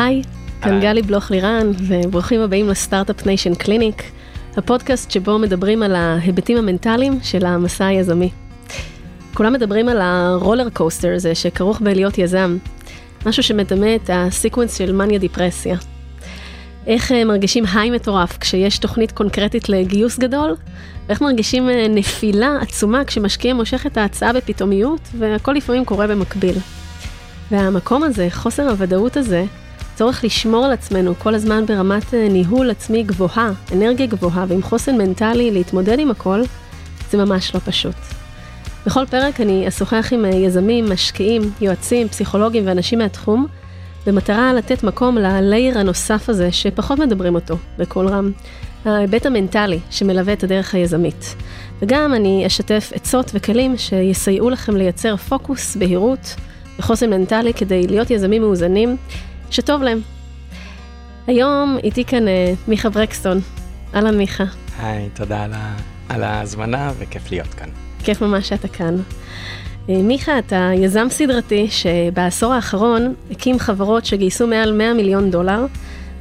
היי, כאן גלי בלוך לירן, וברוכים הבאים ל Startup Nation Clinic, הפודקאסט שבו מדברים על ההיבטים המנטליים של המסע היזמי. כולם מדברים על ה roller coaster הזה שכרוך בלהיות יזם, משהו שמדמה את ה sequence של מניה דיפרסיה. איך אה, מרגישים high מטורף כשיש תוכנית קונקרטית לגיוס גדול, ואיך מרגישים אה, נפילה עצומה כשמשקיע מושך את ההצעה בפתאומיות, והכל לפעמים קורה במקביל. והמקום הזה, חוסר הוודאות הזה, צורך לשמור על עצמנו כל הזמן ברמת אה, ניהול עצמי גבוהה, אנרגיה גבוהה ועם חוסן מנטלי להתמודד עם הכל, זה ממש לא פשוט. בכל פרק אני אשוחח עם יזמים, משקיעים, יועצים, פסיכולוגים ואנשים מהתחום, במטרה לתת מקום ללייר הנוסף הזה שפחות מדברים אותו בקול רם, ההיבט המנטלי שמלווה את הדרך היזמית. וגם אני אשתף עצות וכלים שיסייעו לכם לייצר פוקוס, בהירות וחוסן מנטלי כדי להיות יזמים מאוזנים שטוב להם. היום איתי כאן uh, מיכה ברקסטון. אהלן מיכה. היי, תודה על, ה... על ההזמנה וכיף להיות כאן. כיף ממש שאתה כאן. אה, מיכה, אתה יזם סדרתי שבעשור האחרון הקים חברות שגייסו מעל 100 מיליון דולר,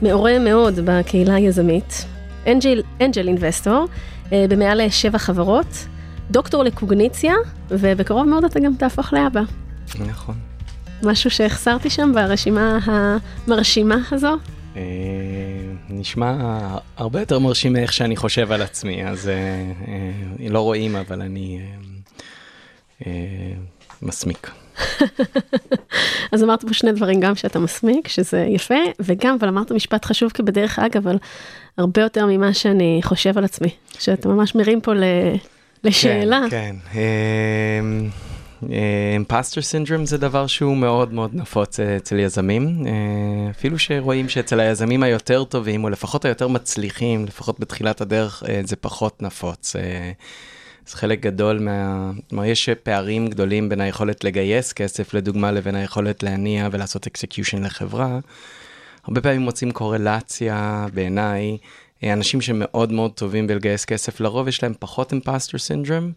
מעורה מאוד בקהילה היזמית, אנג'ל, אנג'ל אינבסטור, אה, במעל שבע חברות, דוקטור לקוגניציה, ובקרוב מאוד אתה גם תהפוך לאבא. נכון. משהו שהחסרתי שם ברשימה המרשימה הזו? אה, נשמע הרבה יותר מרשים מאיך שאני חושב על עצמי, אז לא רואים, אבל אני אה, מסמיק. אז אמרת פה שני דברים, גם שאתה מסמיק, שזה יפה, וגם, אבל אמרת משפט חשוב כבדרך אגב, אבל הרבה יותר ממה שאני חושב על עצמי, שאתה ממש מרים פה ל... לשאלה. כן, כן. impostor syndrome זה דבר שהוא מאוד מאוד נפוץ אצל יזמים, אה, אפילו שרואים שאצל היזמים היותר טובים, או לפחות היותר מצליחים, לפחות בתחילת הדרך, אה, זה פחות נפוץ. אז חלק גדול מה... כלומר, יש פערים גדולים בין היכולת לגייס כסף, לדוגמה, לבין היכולת להניע ולעשות execution לחברה. הרבה פעמים מוצאים קורלציה, בעיניי, אנשים שמאוד מאוד טובים בלגייס כסף, לרוב יש להם פחות אימפסטר סינדרום,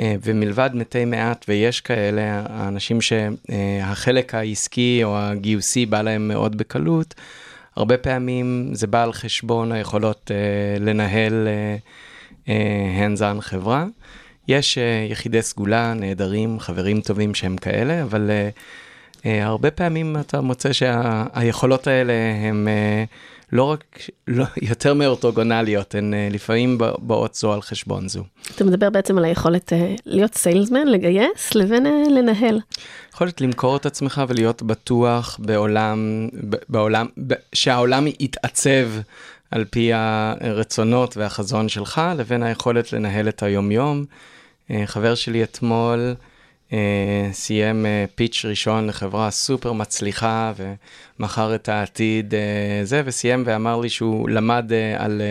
ומלבד מתי מעט, ויש כאלה, האנשים שהחלק העסקי או הגיוסי בא להם מאוד בקלות, הרבה פעמים זה בא על חשבון היכולות uh, לנהל uh, hands-on חברה. יש יחידי סגולה נהדרים, חברים טובים שהם כאלה, אבל הרבה פעמים אתה מוצא שהיכולות שה- האלה הן לא רק, לא, יותר מאורתוגונליות, הן uh, לפעמים באות זו על חשבון זו. אתה מדבר בעצם על היכולת uh, להיות סיילסמן, לגייס, לבין uh, לנהל. יכולת למכור את עצמך ולהיות בטוח בעולם, בעולם, שהעולם יתעצב על פי הרצונות והחזון שלך, לבין היכולת לנהל את היומיום. אה, חבר שלי אתמול אה, סיים אה, פיץ' ראשון לחברה סופר מצליחה ומכר את העתיד זה, וסיים ואמר לי שהוא למד על,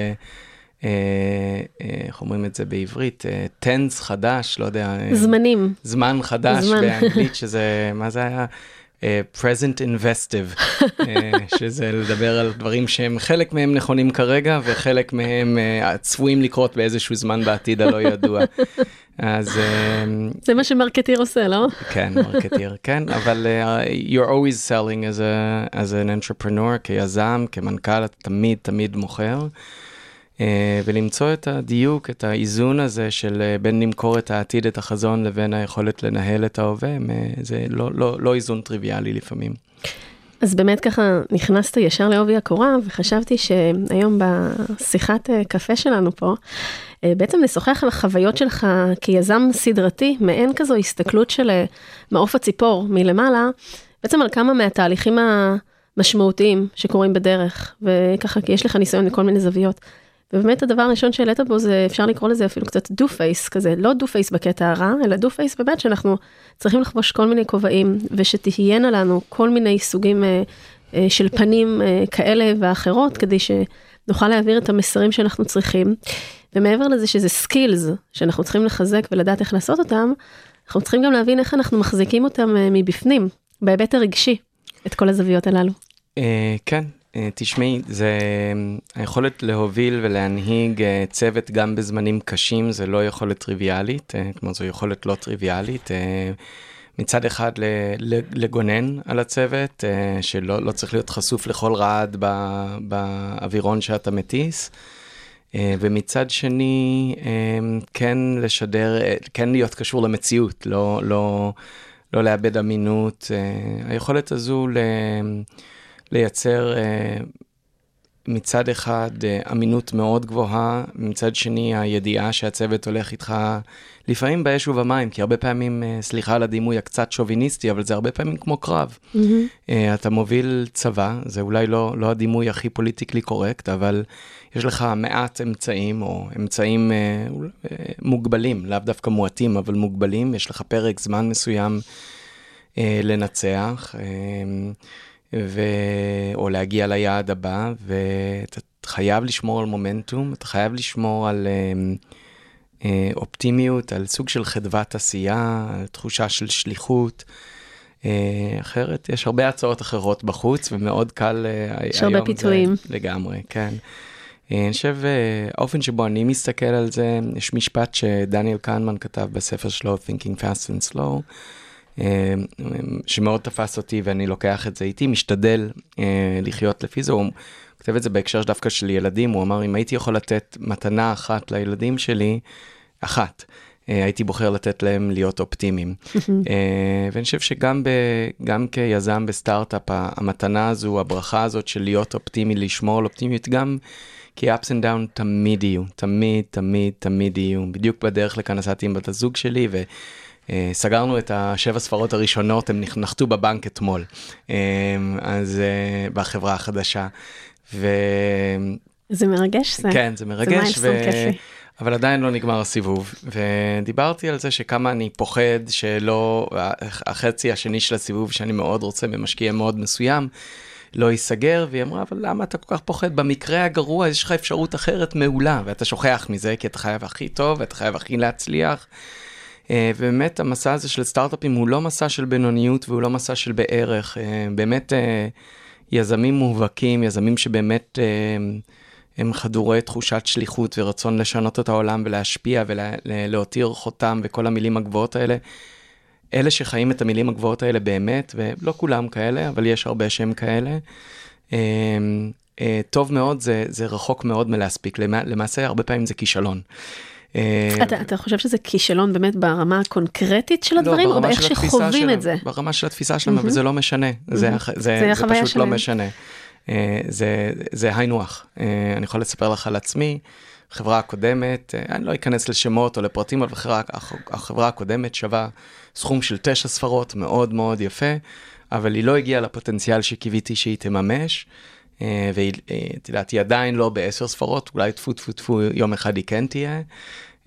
איך אומרים את זה בעברית? טנס חדש, לא יודע. זמנים. זמן חדש זמן. באנגלית, שזה, מה זה היה? Uh, present investive, uh, שזה לדבר על דברים שהם חלק מהם נכונים כרגע וחלק מהם uh, צפויים לקרות באיזשהו זמן בעתיד הלא ידוע. אז... זה מה שמרקטיר עושה, לא? כן, מרקטיר, כן, אבל uh, you're always selling as, a, as an entrepreneur, כיזם, כמנכ"ל, אתה תמיד תמיד מוכר. Uh, ולמצוא את הדיוק, את האיזון הזה של uh, בין למכור את העתיד, את החזון, לבין היכולת לנהל את ההווה, זה לא, לא, לא איזון טריוויאלי לפעמים. אז באמת ככה נכנסת ישר לעובי הקורה, וחשבתי שהיום בשיחת קפה שלנו פה, בעצם נשוחח על החוויות שלך כיזם סדרתי, מעין כזו הסתכלות של מעוף הציפור מלמעלה, בעצם על כמה מהתהליכים המשמעותיים שקורים בדרך, וככה, כי יש לך ניסיון לכל מיני זוויות. ובאמת הדבר הראשון שהעלית בו זה, אפשר לקרוא לזה אפילו קצת two face כזה, לא two face בקטע הרע, אלא two face באמת שאנחנו צריכים לחבוש כל מיני כובעים, ושתהיינה לנו כל מיני סוגים אה, אה, של פנים אה, כאלה ואחרות, כדי שנוכל להעביר את המסרים שאנחנו צריכים. ומעבר לזה שזה סקילס שאנחנו צריכים לחזק ולדעת איך לעשות אותם, אנחנו צריכים גם להבין איך אנחנו מחזיקים אותם אה, מבפנים, בהיבט הרגשי, את כל הזוויות הללו. אה, כן, תשמעי, זה היכולת להוביל ולהנהיג אה, צוות גם בזמנים קשים, זה לא יכולת טריוויאלית, אה, כלומר זו יכולת לא טריוויאלית. מצד אחד לגונן על הצוות, שלא לא צריך להיות חשוף לכל רעד באווירון שאתה מטיס. ומצד שני, כן לשדר, כן להיות קשור למציאות, לא, לא, לא לאבד אמינות. היכולת הזו ל... לייצר מצד אחד אמינות מאוד גבוהה, מצד שני הידיעה שהצוות הולך איתך לפעמים באש ובמים, כי הרבה פעמים, סליחה על הדימוי הקצת שוביניסטי, אבל זה הרבה פעמים כמו קרב. Mm-hmm. אתה מוביל צבא, זה אולי לא, לא הדימוי הכי פוליטיקלי קורקט, אבל יש לך מעט אמצעים, או אמצעים מוגבלים, לאו דווקא מועטים, אבל מוגבלים, יש לך פרק זמן מסוים לנצח. ו... או להגיע ליעד הבא, ואתה חייב לשמור על מומנטום, אתה חייב לשמור על אה, אה, אופטימיות, על סוג של חדוות עשייה, על תחושה של שליחות. אה, אחרת, יש הרבה הצעות אחרות בחוץ, ומאוד קל אה, יש הרבה פיתויים. לגמרי, כן. אה, אני חושב, אה, האופן שבו אני מסתכל על זה, יש משפט שדניאל קנמן כתב בספר שלו, Thinking Fast and Slow. אה, שמאוד תפס אותי ואני לוקח את זה איתי, משתדל אה, לחיות לפי זה. הוא כותב את זה בהקשר דווקא של ילדים, הוא אמר, אם הייתי יכול לתת מתנה אחת לילדים שלי, אחת, אה, הייתי בוחר לתת להם להיות אופטימיים. ואני חושב שגם ב, גם כיזם בסטארט-אפ, המתנה הזו, הברכה הזאת של להיות אופטימי, לשמור על אופטימיות, גם כי ups and down תמיד יהיו, תמיד, תמיד, תמיד יהיו. בדיוק בדרך לכאן נסעתי עם בת הזוג שלי, ו... אה, סגרנו את השבע ספרות הראשונות, הם נחתו בבנק אתמול, אה, אז אה, בחברה החדשה. ו... זה מרגש זה. כן, זה מרגש. זה ו... אבל עדיין לא נגמר הסיבוב, ודיברתי על זה שכמה אני פוחד שלא, החצי השני של הסיבוב שאני מאוד רוצה במשקיע מאוד מסוים, לא ייסגר, והיא אמרה, אבל למה אתה כל כך פוחד? במקרה הגרוע יש לך אפשרות אחרת מעולה, ואתה שוכח מזה, כי אתה חייב הכי טוב, ואתה חייב הכי להצליח. אה, ובאמת המסע הזה של סטארט-אפים הוא לא מסע של בינוניות והוא לא מסע של בערך. אה, באמת אה, יזמים מובהקים, יזמים שבאמת הם חדורי תחושת שליחות ורצון לשנות את העולם ולהשפיע ולהותיר חותם וכל המילים הגבוהות האלה. אלה שחיים את המילים הגבוהות האלה באמת, ולא כולם כאלה, אבל יש הרבה שהם כאלה. טוב מאוד, זה, זה רחוק מאוד מלהספיק, למעשה הרבה פעמים זה כישלון. אה, אתה, אתה חושב שזה כישלון באמת ברמה הקונקרטית של לא, הדברים, לא, או באיך שחווים את זה? ברמה של התפיסה שלנו, וזה לא משנה, זה, זה, זה, זה פשוט שלהם. לא משנה. אה, זה, זה היינו הך. אה, אני יכול לספר לך על עצמי, חברה הקודמת, אני לא אכנס לשמות או לפרטים, אבל החברה, החברה הקודמת שווה סכום של תשע ספרות, מאוד מאוד יפה, אבל היא לא הגיעה לפוטנציאל שקיוויתי שהיא תממש. ואת יודעת, היא עדיין לא בעשר ספרות, אולי טפו טפו טפו יום אחד היא כן תהיה,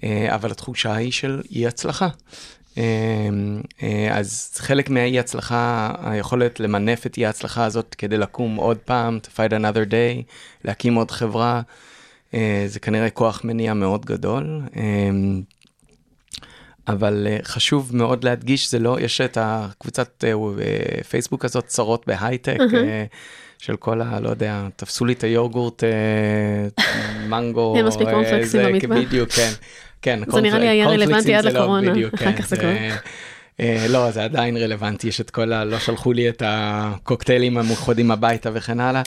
אה, אבל התחושה היא של אי הצלחה. אה, אה, אז חלק מהאי הצלחה, היכולת למנף את אי ההצלחה הזאת כדי לקום עוד פעם, to fight another day, להקים עוד חברה, זה כנראה כוח מניע מאוד גדול. אבל חשוב מאוד להדגיש, זה לא, יש את הקבוצת פייסבוק הזאת, צרות בהייטק. Mm-hmm. של כל ה... לא יודע, תפסו לי את היוגורט, מנגו. אין מספיק קורנפלקסים במטבח. בדיוק, כן. כן, זה נראה לי היה רלוונטי עד לא, לקורונה, אחר כן, כך זה קורה. אה, לא, זה עדיין רלוונטי, יש את כל ה... לא שלחו לי את הקוקטיילים המאוחדים הביתה וכן הלאה.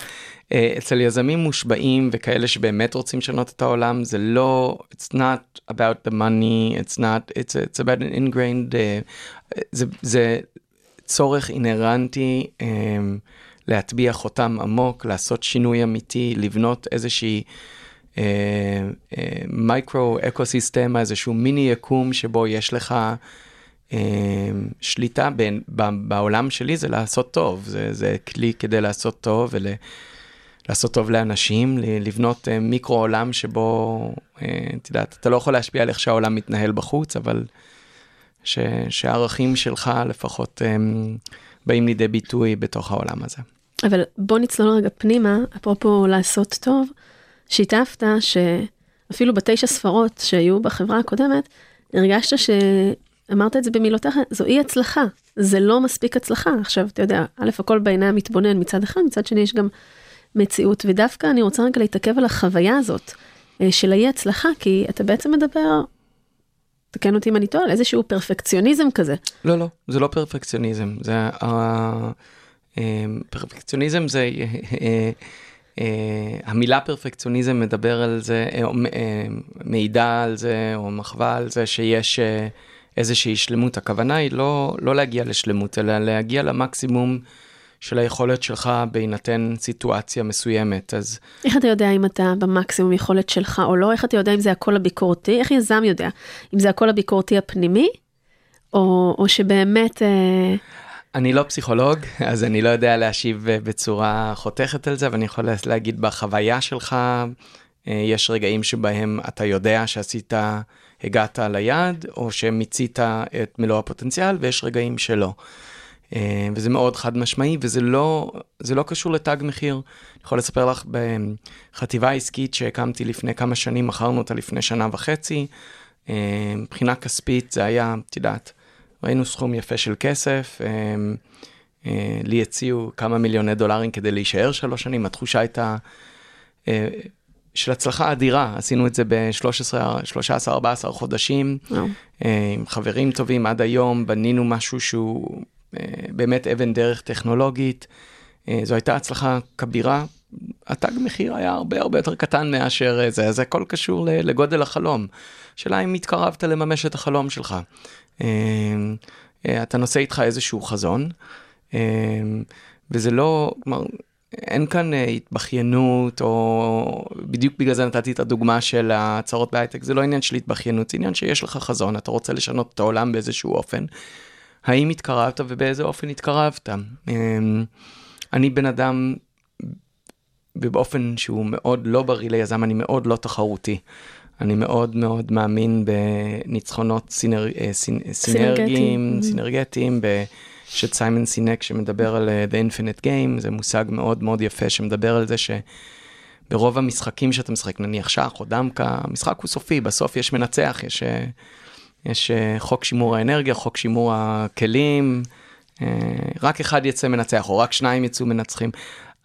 אה, אצל יזמים מושבעים וכאלה שבאמת רוצים לשנות את העולם, זה לא, it's not about the money, it's not, it's, it's about an ingrained, uh, זה, זה צורך אינהרנטי um, להטביע חותם עמוק, לעשות שינוי אמיתי, לבנות איזושהי... מייקרו אה, איזשהו מיני יקום שבו יש לך uh, שליטה בין, ב, בעולם שלי זה לעשות טוב, זה, זה כלי כדי לעשות טוב ולעשות טוב לאנשים, לבנות uh, מיקרו עולם שבו, את יודעת, אתה לא יכול להשפיע על איך שהעולם מתנהל בחוץ, אבל ש, שהערכים שלך לפחות um, באים לידי ביטוי בתוך העולם הזה. אבל בוא נצלול רגע פנימה, אפרופו לעשות טוב. שיתפת שאפילו בתשע ספרות שהיו בחברה הקודמת, הרגשת שאמרת את זה במילותיך, זו אי הצלחה, זה לא מספיק הצלחה. עכשיו, אתה יודע, א', הכל בעיני המתבונן מצד אחד, מצד שני יש גם מציאות, ודווקא אני רוצה רגע להתעכב על החוויה הזאת אה, של האי הצלחה, כי אתה בעצם מדבר תקן אותי אם אני טועה, איזשהו פרפקציוניזם כזה. לא, לא, זה לא פרפקציוניזם, זה... פרפקציוניזם זה... Uh, המילה פרפקציוניזם מדבר על זה, uh, מעידה על זה או מחווה על זה שיש איזושהי שלמות. הכוונה היא לא, לא להגיע לשלמות, אלא להגיע למקסימום של היכולת שלך בהינתן סיטואציה מסוימת. אז... איך אתה יודע אם אתה במקסימום יכולת שלך או לא? איך אתה יודע אם זה הקול הביקורתי? איך יזם יודע? אם זה הקול הביקורתי הפנימי, או, או שבאמת... Uh... אני לא פסיכולוג, אז אני לא יודע להשיב אה, בצורה חותכת על זה, אבל אני יכול להגיד בחוויה שלך, אה, יש רגעים שבהם אתה יודע שעשית, הגעת ליעד, או שמיצית את מלוא הפוטנציאל, ויש רגעים שלא. אה, וזה מאוד חד משמעי, וזה לא, לא קשור לתג מחיר. אני יכול לספר לך, בחטיבה עסקית שהקמתי לפני כמה שנים, מכרנו אותה לפני שנה וחצי. מבחינה כספית זה היה, את יודעת, ראינו סכום יפה של כסף, אה, לי הציעו כמה מיליוני דולרים כדי להישאר שלוש שנים, התחושה הייתה אה, של הצלחה אדירה, עשינו את זה ב-13, 13, 14 חודשים, אה, עם חברים טובים עד היום, בנינו משהו שהוא באמת אבן דרך טכנולוגית, זו הייתה הצלחה כבירה. התג מחיר היה הרבה הרבה יותר קטן מאשר זה, אז הכל קשור לגודל החלום. השאלה אם התקרבת לממש את החלום שלך. אה, אתה נושא איתך איזשהו חזון, וזה לא, כלומר, אין כאן אה, התבכיינות, או בדיוק בגלל זה נתתי את הדוגמה של ההצהרות בהייטק, זה לא עניין של התבכיינות, זה עניין שיש לך חזון, אתה רוצה לשנות את העולם באיזשהו אופן. האם התקרבת ובאיזה אופן התקרבת? אמ, אני בן אדם, ובאופן שהוא מאוד לא בריא ליזם, אני מאוד לא תחרותי. אני מאוד מאוד מאמין בניצחונות סינר, אה, סינ, סינרגיים, סינרגטיים, יש את סיימון סינק שמדבר על uh, The Infinite Game, זה מושג מאוד מאוד יפה שמדבר על זה שברוב המשחקים שאתה משחק, נניח שח או דמקה, המשחק הוא סופי, בסוף יש מנצח, יש, אה, יש חוק שימור האנרגיה, חוק שימור הכלים, רק אחד יצא מנצח, או רק שניים יצאו מנצחים.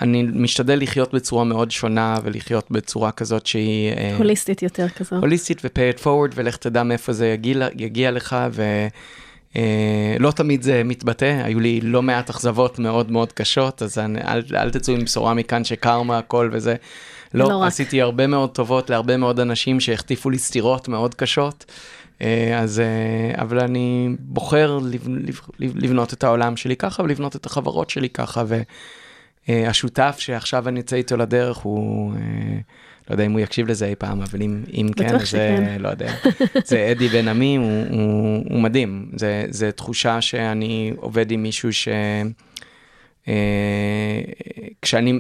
אני משתדל לחיות בצורה מאוד שונה ולחיות בצורה כזאת שהיא... אה, הוליסטית יותר כזו. הוליסטית ו-pay it forward ולך תדע מאיפה זה יגיע, יגיע לך ולא אה, תמיד זה מתבטא, היו לי לא מעט אכזבות מאוד מאוד קשות, אז אני, אל, אל תצאו עם בשורה מכאן שקרמה הכל וזה. לא, לא עשיתי הרבה מאוד טובות להרבה מאוד אנשים שהחטיפו לי סתירות מאוד קשות. אה, אז, אבל אני בוחר לבנות את העולם שלי ככה ולבנות את החברות שלי ככה. ו... אה, שעכשיו אני יוצא איתו לדרך הוא, אה, לא יודע אם הוא יקשיב לזה אי פעם, אבל אם, אם כן, זה, לא יודע, זה אדי בן עמי, הוא, הוא, הוא מדהים. זה, זה תחושה שאני עובד עם מישהו ש... כשאני,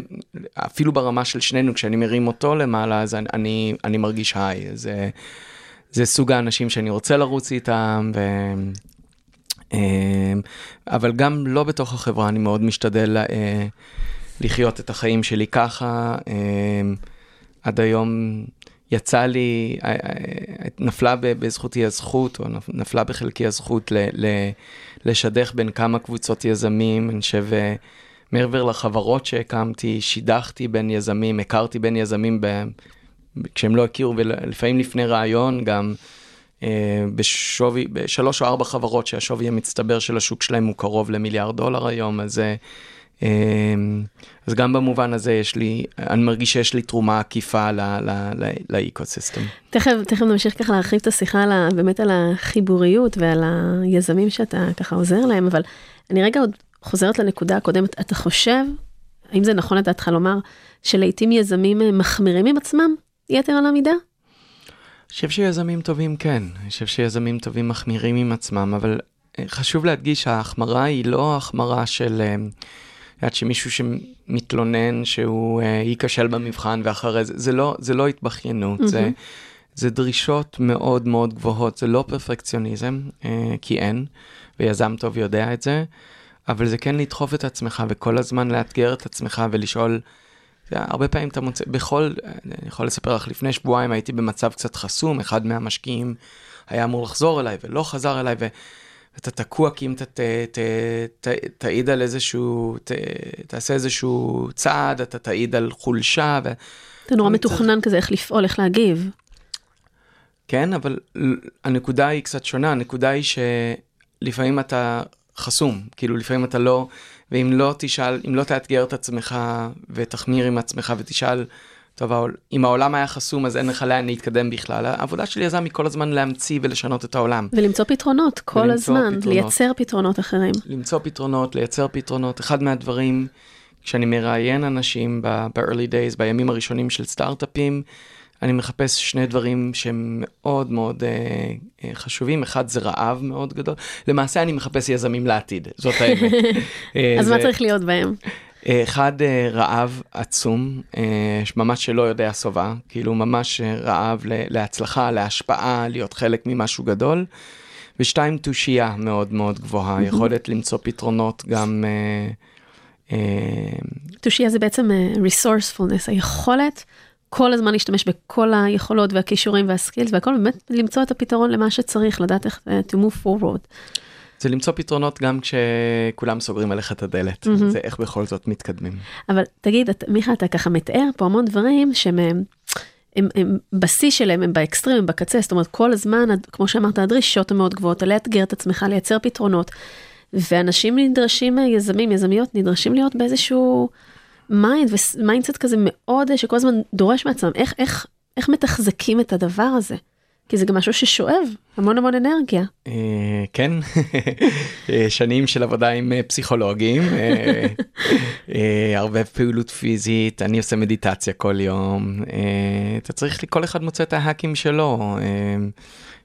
אפילו ברמה של שנינו, כשאני מרים אותו למעלה, אז אני, אני מרגיש היי. זה, זה סוג האנשים שאני רוצה לרוץ איתם, ו... Uh, אבל גם לא בתוך החברה, אני מאוד משתדל uh, לחיות את החיים שלי ככה. אמ, עד היום יצא לי, אה, אה, נפלה בזכותי הזכות, או נפלה בחלקי הזכות לשדך בין כמה קבוצות יזמים. אני חושב, אה, מעבר לחברות שהקמתי, שידכתי בין יזמים, הכרתי בין יזמים כשהם לא הכירו, ולפעמים לפני רעיון גם. בשווי, בשלוש או ארבע חברות שהשווי המצטבר של השוק שלהם הוא קרוב למיליארד דולר היום, אז אמ, אז גם במובן הזה יש לי, אני מרגיש שיש לי תרומה עקיפה לאקוסיסטם. תכף, תכף נמשיך ככה להרחיב את השיחה על ה, באמת על החיבוריות ועל היזמים שאתה ככה עוזר להם, אבל אני רגע עוד חוזרת לנקודה הקודמת. אתה חושב, האם זה נכון לדעתך לומר, שלעיתים יזמים מחמירים עם עצמם יתר על המידה? אני חושב שיזמים טובים כן, אני חושב שיזמים טובים מחמירים עם עצמם, אבל אה, חשוב להדגיש שההחמרה היא לא החמרה של... אה, יודעת שמישהו שמתלונן שהוא uh, ייכשל במבחן ואחרי זה, זה לא, זה לא התבכיינות, mm-hmm. זה, זה דרישות מאוד מאוד גבוהות, זה לא פרפקציוניזם, כי אין, ויזם טוב יודע את זה, אבל זה כן לדחוף את עצמך וכל הזמן לאתגר את עצמך ולשאול, הרבה פעמים אתה מוצא, בכל, אני יכול לספר לך, לפני שבועיים הייתי במצב קצת חסום, אחד מהמשקיעים היה אמור לחזור אליי ולא חזר אליי, ו... אתה תקוע כי אם אתה ת, ת, ת, תעיד על איזשהו, ת, תעשה איזשהו צעד, אתה תעיד על חולשה. ו... אתה נורא מתוכנן צריך... כזה, איך לפעול, איך להגיב. כן, אבל הנקודה היא קצת שונה, הנקודה היא שלפעמים אתה חסום, כאילו לפעמים אתה לא, ואם לא תשאל, אם לא תאתגר את עצמך ותחמיר עם עצמך ותשאל, טוב, אם העולם היה חסום אז אין לך לאן להתקדם בכלל. העבודה של יזם היא כל הזמן להמציא ולשנות את העולם. ולמצוא פתרונות כל ולמצוא הזמן, פתרונות, לייצר פתרונות אחרים. למצוא פתרונות, לייצר פתרונות. אחד מהדברים, כשאני מראיין אנשים ב-early days, בימים הראשונים של סטארט-אפים, אני מחפש שני דברים שהם מאוד מאוד אה, אה, חשובים. אחד זה רעב מאוד גדול. למעשה אני מחפש יזמים לעתיד, זאת האמת. אה, אז זה... מה צריך להיות בהם? אה, אחד, אה, רעב עצום, ממש שלא יודע שובע, כאילו ממש רעב להצלחה, להשפעה, להיות חלק ממשהו גדול. ושתיים, תושייה מאוד מאוד גבוהה, יכולת למצוא פתרונות גם... תושייה זה בעצם resourcefulness, היכולת כל הזמן להשתמש בכל היכולות והכישורים והסקילס והכל, באמת למצוא את הפתרון למה שצריך, לדעת איך to move forward. זה למצוא פתרונות גם כשכולם סוגרים עליך את הדלת, mm-hmm. זה איך בכל זאת מתקדמים. אבל תגיד, מיכה, אתה ככה מתאר פה המון דברים שהם הם, הם, הם בשיא שלהם, הם באקסטרים, הם בקצה, זאת אומרת, כל הזמן, כמו שאמרת, הדרישות המאוד גבוהות, לאתגר את עצמך, לייצר פתרונות, ואנשים נדרשים, יזמים, יזמיות, נדרשים להיות באיזשהו mind, ו mindset כזה מאוד, שכל הזמן דורש מעצמם, איך, איך, איך מתחזקים את הדבר הזה? כי זה גם משהו ששואב המון המון אנרגיה. אה, כן, אה, שנים של עבודה עם אה, פסיכולוגים, הרבה פעילות פיזית, אני עושה מדיטציה כל יום, אתה צריך, כל אחד מוצא את ה hackים שלו,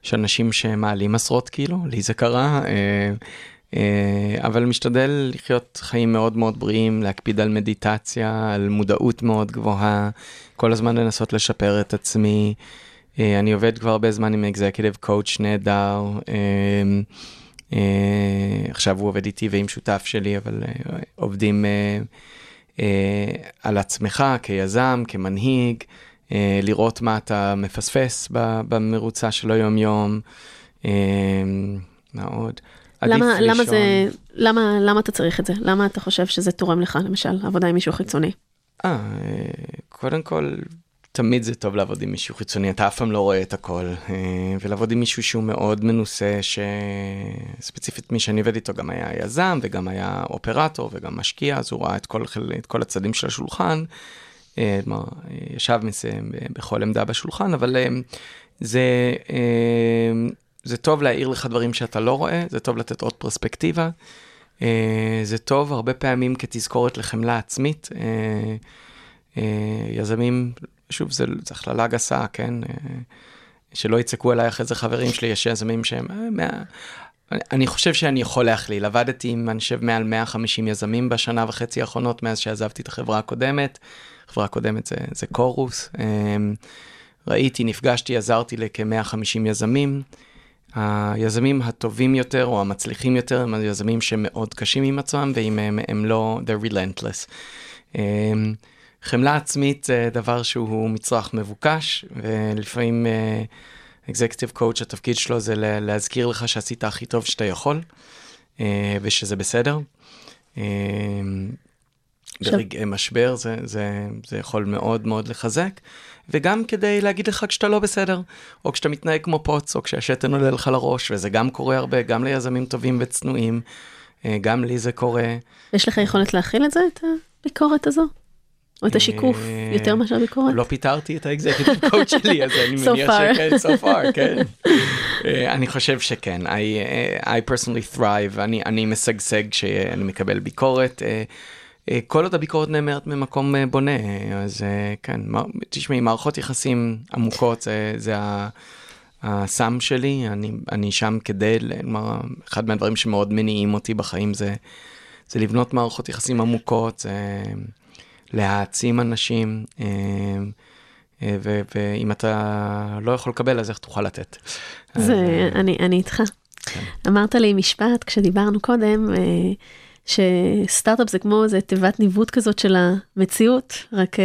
יש אנשים שמעלים עשרות קילו, לי זה קרה. אבל משתדל לחיות חיים מאוד מאוד בריאים, להקפיד על מדיטציה, על מודעות מאוד גבוהה, כל הזמן לנסות לשפר את עצמי. אה, אני עובד כבר הרבה זמן עם אקזקיטיב קואוצ' נהדר. אה, אה, עכשיו הוא עובד איתי ועם שותף שלי, אבל עובדים על עצמך כיזם, כמנהיג, לראות מה אתה מפספס במרוצה של היום-יום. מה עוד? למה, למה, זה, למה, למה אתה צריך את זה? למה אתה חושב שזה תורם לך, למשל, עבודה עם מישהו חיצוני? אה, קודם כל, תמיד זה טוב לעבוד עם מישהו חיצוני, אתה אף פעם לא רואה את הכל, אה, ולעבוד עם מישהו שהוא מאוד מנוסה, שספציפית מי שאני עובד איתו גם היה יזם וגם היה אופרטור וגם משקיע, אז הוא ראה את כל, את כל הצדדים של השולחן, אה, כלומר, ישב מסיים בכל עמדה בשולחן, אבל אה, זה, זה טוב להעיר לך דברים שאתה לא רואה, זה טוב לתת עוד פרספקטיבה, זה טוב הרבה פעמים כתזכורת לחמלה עצמית. יזמים שוב, זו הכללה גסה, כן? אה, שלא יצעקו עליי אחרי זה חברים שלי, יש יזמים שהם... אה, מה... אני חושב שאני יכול להכליל. עבדתי עם, אני חושב, מעל 150 יזמים בשנה וחצי האחרונות, מאז שעזבתי את החברה הקודמת. החברה הקודמת זה, זה קורוס. אה, ראיתי, נפגשתי, עזרתי לכ-150 יזמים. היזמים הטובים יותר או המצליחים יותר הם היזמים שמאוד קשים עם עצמם, ואם הם, הם לא, they're relentless. חמלה עצמית זה דבר שהוא מצרך מבוקש, ולפעמים אקזקטיב uh, קואוצ' התפקיד שלו זה להזכיר לך שעשית הכי טוב שאתה יכול, uh, ושזה בסדר. Uh, ברגעי משבר זה, זה, זה יכול מאוד מאוד לחזק, וגם כדי להגיד לך כשאתה לא בסדר, או כשאתה מתנהג כמו פוץ, או כשהשתן עולה לך לראש, וזה גם קורה הרבה, גם ליזמים טובים וצנועים, גם לי זה קורה. יש לך יכולת להכיל את זה, את הביקורת הזו? או את השיקוף, יותר מאשר ביקורת? לא פיטרתי את האקזקטיב קוד שלי, אז אני מניח שכן, so far, כן. אה, אני חושב שכן, I, I personally thrive, אני, אני משגשג כשאני מקבל ביקורת. אה, אה, כל עוד הביקורת נאמרת ממקום בונה, אז כן, תשמעי, מערכות יחסים עמוקות זה, זה הסם שלי, אני, אני שם כדי, כלומר, אחד מהדברים שמאוד מניעים אותי בחיים זה, זה לבנות מערכות יחסים עמוקות. זה, להעצים אנשים, אה, אה, ואם אתה לא יכול לקבל, אז איך תוכל לתת? זה, אה, אני, אני איתך. כן. אמרת לי משפט כשדיברנו קודם, שסטארט-אפ זה כמו איזה תיבת ניווט כזאת של המציאות, רק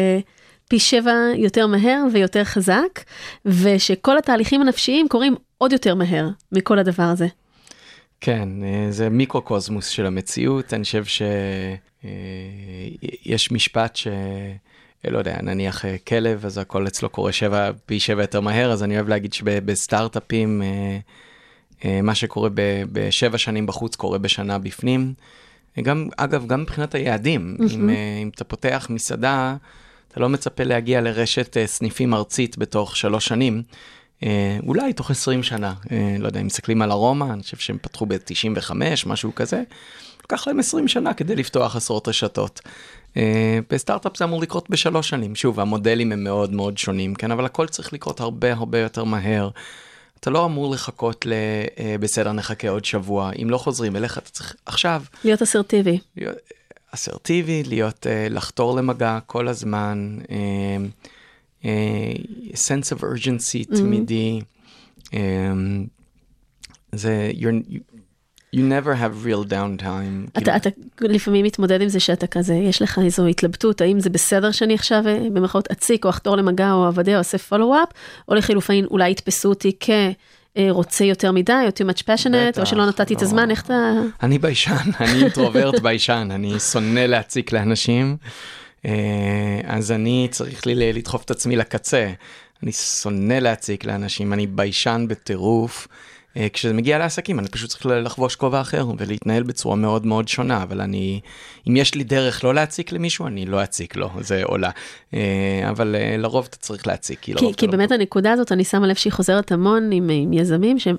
פי שבע יותר מהר ויותר חזק, ושכל התהליכים הנפשיים קורים עוד יותר מהר מכל הדבר הזה. כן, זה מיקרו-קוסמוס של המציאות, אני חושב ש... אה, משפט ש... לא יודע, נניח כלב, אז הכל אצלו קורה שבע, פי שבע יותר מהר, אז אני אוהב להגיד שבסטארט-אפים, מה שקורה בשבע שנים בחוץ קורה בשנה בפנים. גם, אגב, גם מבחינת היעדים, mm-hmm. אם, אם אתה פותח מסעדה, אתה לא מצפה להגיע לרשת סניפים ארצית בתוך שלוש שנים. אה, אולי תוך 20 שנה, אה, לא יודע, אם מסתכלים על ארומה, אני חושב שהם פתחו ב-95, משהו כזה, לקח להם 20 שנה כדי לפתוח עשרות רשתות. אה, בסטארט-אפ זה אמור לקרות בשלוש שנים. שוב, המודלים הם מאוד מאוד שונים, כן, אבל הכל צריך לקרות הרבה הרבה יותר מהר. אתה לא אמור לחכות ל... בסדר, נחכה עוד שבוע. אם לא חוזרים אליך, אתה צריך עכשיו. להיות אסרטיבי. אסרטיבי, להיות, לחתור למגע כל הזמן. sense of urgency mm-hmm. תמידי. Um, זה, you're, you, never have real downtime. אתה, אתה לפעמים מתמודד עם זה שאתה כזה, יש לך איזו התלבטות, האם זה בסדר שאני עכשיו במרכאות אציק או אחזור למגע או אוודא או עושה follow-up, או לחילופין אולי יתפסו אותי כ... רוצה יותר מדי, או too much passionate, בטח, או שלא נתתי לא. את הזמן, איך אתה... אני ביישן, אני אינטרוברט ביישן, אני שונא להציק לאנשים. אה, אז אני צריך לי לדחוף את עצמי לקצה. אני שונא להציק לאנשים, אני ביישן בטירוף. אה, כשזה מגיע לעסקים אני פשוט צריך לחבוש כובע אחר ולהתנהל בצורה מאוד מאוד שונה אבל אני אם יש לי דרך לא להציק למישהו אני לא אציק לו זה עולה. אה, אבל לרוב אתה צריך להציק כי, כי, כי לא באמת הנקודה הזאת אני שמה לב שהיא חוזרת המון עם, עם יזמים שהם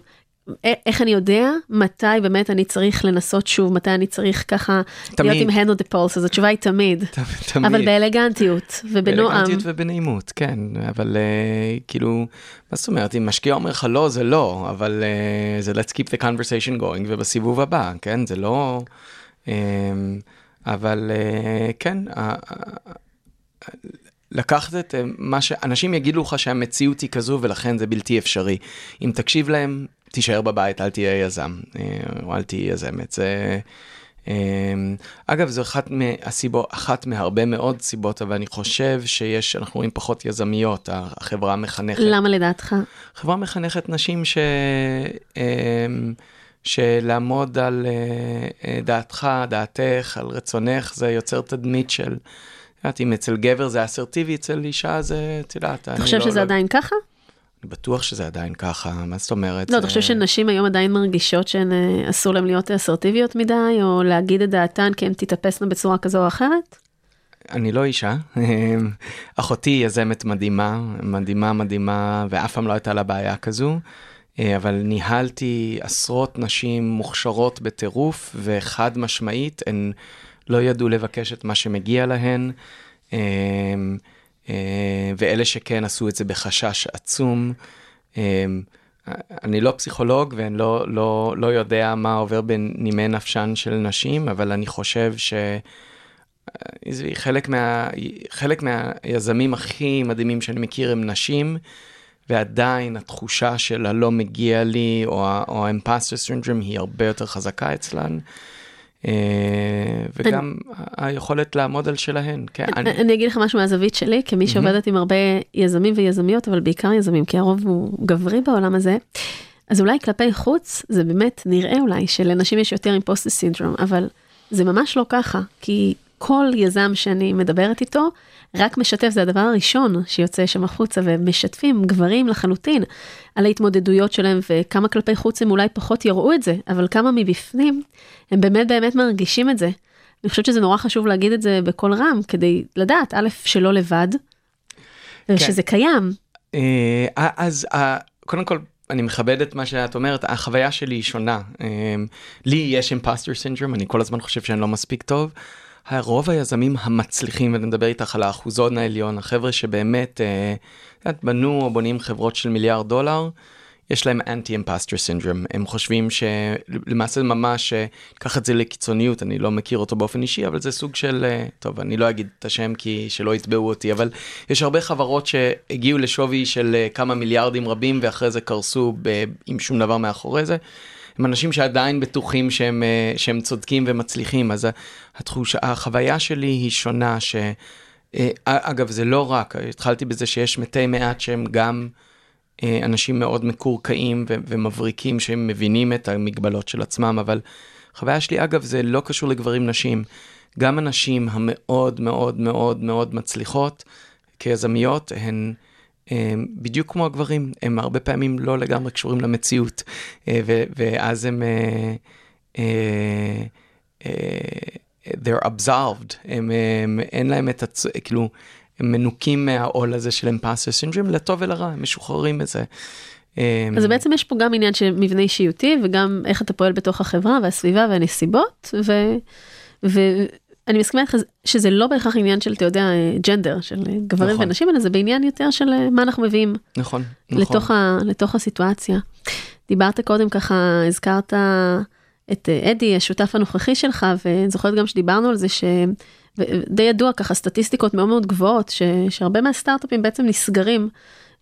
איך אני יודע מתי באמת אני צריך לנסות שוב, מתי אני צריך ככה תמיד. להיות עם hand on the pulse, אז התשובה היא תמיד. תמיד. אבל באלגנטיות ובנועם. באלגנטיות ובנעימות, כן, אבל uh, כאילו, מה זאת אומרת, אם משקיע אומר לך לא, זה לא, אבל uh, זה let's keep the conversation going ובסיבוב הבא, כן, זה לא... Um, אבל uh, כן, לקחת את מה שאנשים יגידו לך שהמציאות היא כזו ולכן זה בלתי אפשרי. אם תקשיב להם, תישאר בבית, אל תהיה יזם, אה, או אל תהיה יזמת. זה... אה, אגב, זו אחת מהסיבות, אחת מהרבה מאוד סיבות, אבל אני חושב שיש, אנחנו רואים פחות יזמיות, החברה מחנכת. למה לדעתך? החברה מחנכת נשים ש... אה, שלעמוד על דעתך, דעתך, על רצונך, זה יוצר תדמית של, את יודעת, אם אצל גבר זה אסרטיבי, אצל אישה זה, את יודעת, אתה חושב לא, שזה לא... עדיין ככה? אני בטוח שזה עדיין ככה, מה זאת אומרת? לא, אתה חושב שנשים היום עדיין מרגישות שהן אה, אסור להן להיות אסרטיביות מדי, או להגיד את דעתן כי הן תתאפסנה בצורה כזו או אחרת? אני לא אישה, אחותי יזמת מדהימה, מדהימה מדהימה, ואף פעם לא הייתה לה בעיה כזו, אה, אבל ניהלתי עשרות נשים מוכשרות בטירוף, וחד משמעית, הן לא ידעו לבקש את מה שמגיע להן. אה, ואלה שכן עשו את זה בחשש עצום. אה, אני לא פסיכולוג ואני לא, לא, לא יודע מה עובר בנימי נפשן של נשים, אבל אני חושב ש... אה, חלק, מה, חלק מהיזמים הכי מדהימים שאני מכיר הם נשים, ועדיין התחושה של הלא מגיע לי, או ה-imposter syndrome היא הרבה יותר חזקה אצלן. אה, וגם היכולת לעמוד על שלהן. כן, אני אגיד לך משהו מהזווית שלי, כמי שעובדת עם הרבה יזמים ויזמיות, אבל בעיקר יזמים, כי הרוב הוא גברי בעולם הזה. אז אולי כלפי חוץ, זה באמת נראה אולי שלנשים יש יותר עם פוסט סינדרום, אבל זה ממש לא ככה, כי כל יזם שאני מדברת איתו, רק משתף, זה הדבר הראשון שיוצא שם החוצה, ומשתפים גברים לחלוטין על ההתמודדויות שלהם, וכמה כלפי חוץ הם אולי פחות יראו את זה, אבל כמה מבפנים הם באמת באמת מרגישים את זה. אני חושבת שזה נורא חשוב להגיד את זה בקול רם, כדי לדעת, א', שלא לבד, ושזה כן. קיים. אה, אז אה, קודם כל, אני מכבד את מה שאת אומרת, החוויה שלי היא שונה. אה, לי יש אימפסטר סינדרום, אני כל הזמן חושב שאני לא מספיק טוב. רוב היזמים המצליחים, ואני מדבר איתך על האחוזון העליון, החבר'ה שבאמת אה, בנו או בונים חברות של מיליארד דולר, יש להם אנטי אמפסטר סינדרום, הם חושבים שלמעשה ממש, קח את זה לקיצוניות, אני לא מכיר אותו באופן אישי, אבל זה סוג של, אה, טוב, אני לא אגיד את השם כי שלא יתבעו אותי, אבל יש הרבה חברות שהגיעו לשווי של אה, כמה מיליארדים רבים ואחרי זה קרסו ב, עם שום דבר מאחורי זה. הם אנשים שעדיין בטוחים שהם, אה, שהם צודקים ומצליחים, אז התחושה, החוויה שלי היא שונה, ש... אה, אגב, זה לא רק, התחלתי בזה שיש מתי מעט שהם גם אה, אנשים מאוד מקורקעים ומבריקים, שהם מבינים את המגבלות של עצמם, אבל החוויה שלי, אגב, זה לא קשור לגברים נשים. גם הנשים המאוד מאוד מאוד מאוד מצליחות כיזמיות, הן... הם, בדיוק כמו הגברים, הם הרבה פעמים לא לגמרי קשורים למציאות, אה, ואז הם, uh, uh, they're absolved, הם, הם, אין להם את הצ... כאילו, הם מנוקים מהעול הזה של אמפסטר סינדרום, לטוב ולרע, הם משוחררים מזה. אז בעצם יש פה גם עניין של מבנה אישיותי וגם איך אתה פועל בתוך החברה והסביבה והנסיבות ו... ו... אני מסכימה איתך שזה לא בהכרח עניין של, אתה יודע, ג'נדר, של גברים נכון. ונשים, אלא זה בעניין יותר של מה אנחנו מביאים. נכון, לתוך, נכון. ה, לתוך הסיטואציה. דיברת קודם ככה, הזכרת את אדי, השותף הנוכחי שלך, ואני זוכרת גם שדיברנו על זה שדי ידוע ככה סטטיסטיקות מאוד מאוד גבוהות, ש, שהרבה מהסטארט-אפים בעצם נסגרים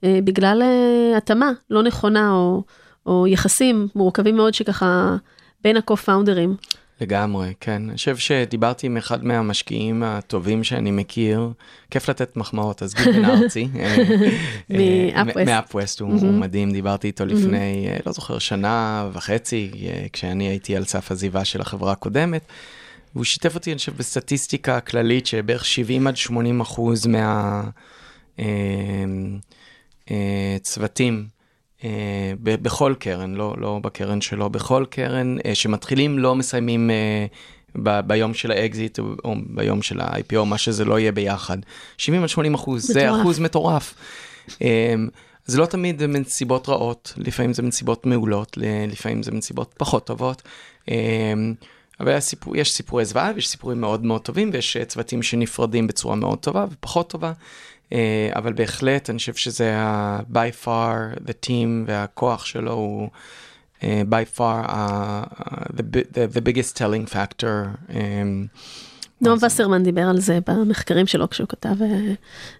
אה, בגלל אה, התאמה לא נכונה, או, או יחסים מורכבים מאוד שככה בין הקו-פאונדרים. לגמרי, כן. אני חושב שדיברתי עם אחד מהמשקיעים הטובים שאני מכיר, כיף לתת מחמאות, אז גיל בן ארצי. מאפווסט, הוא מדהים, דיברתי איתו לפני, לא זוכר, שנה וחצי, כשאני הייתי על סף עזיבה של החברה הקודמת. והוא שיתף אותי, אני חושב, בסטטיסטיקה כללית, שבערך 70 עד 80 אחוז מהצוותים אה, בכל קרן, לא, לא בקרן שלו, בכל קרן אה, שמתחילים לא מסיימים אה, ב, ביום של האקזיט או, או ביום של ה-IPO, מה שזה לא יהיה ביחד. 70 עד 80 אחוז, זה אחוז מטורף. זה לא תמיד מנסיבות רעות, לפעמים זה מנסיבות מעולות, לפעמים זה מנסיבות פחות טובות. אבל הסיפור, יש סיפורי זוועה ויש סיפורים מאוד מאוד טובים ויש צוותים שנפרדים בצורה מאוד טובה ופחות טובה. אה, אבל בהחלט אני חושב שזה ה-by far, the team והכוח שלו הוא uh, by far uh, the, the, the biggest telling factor. Um, נועם וסרמן דיבר על זה במחקרים שלו כשהוא כתב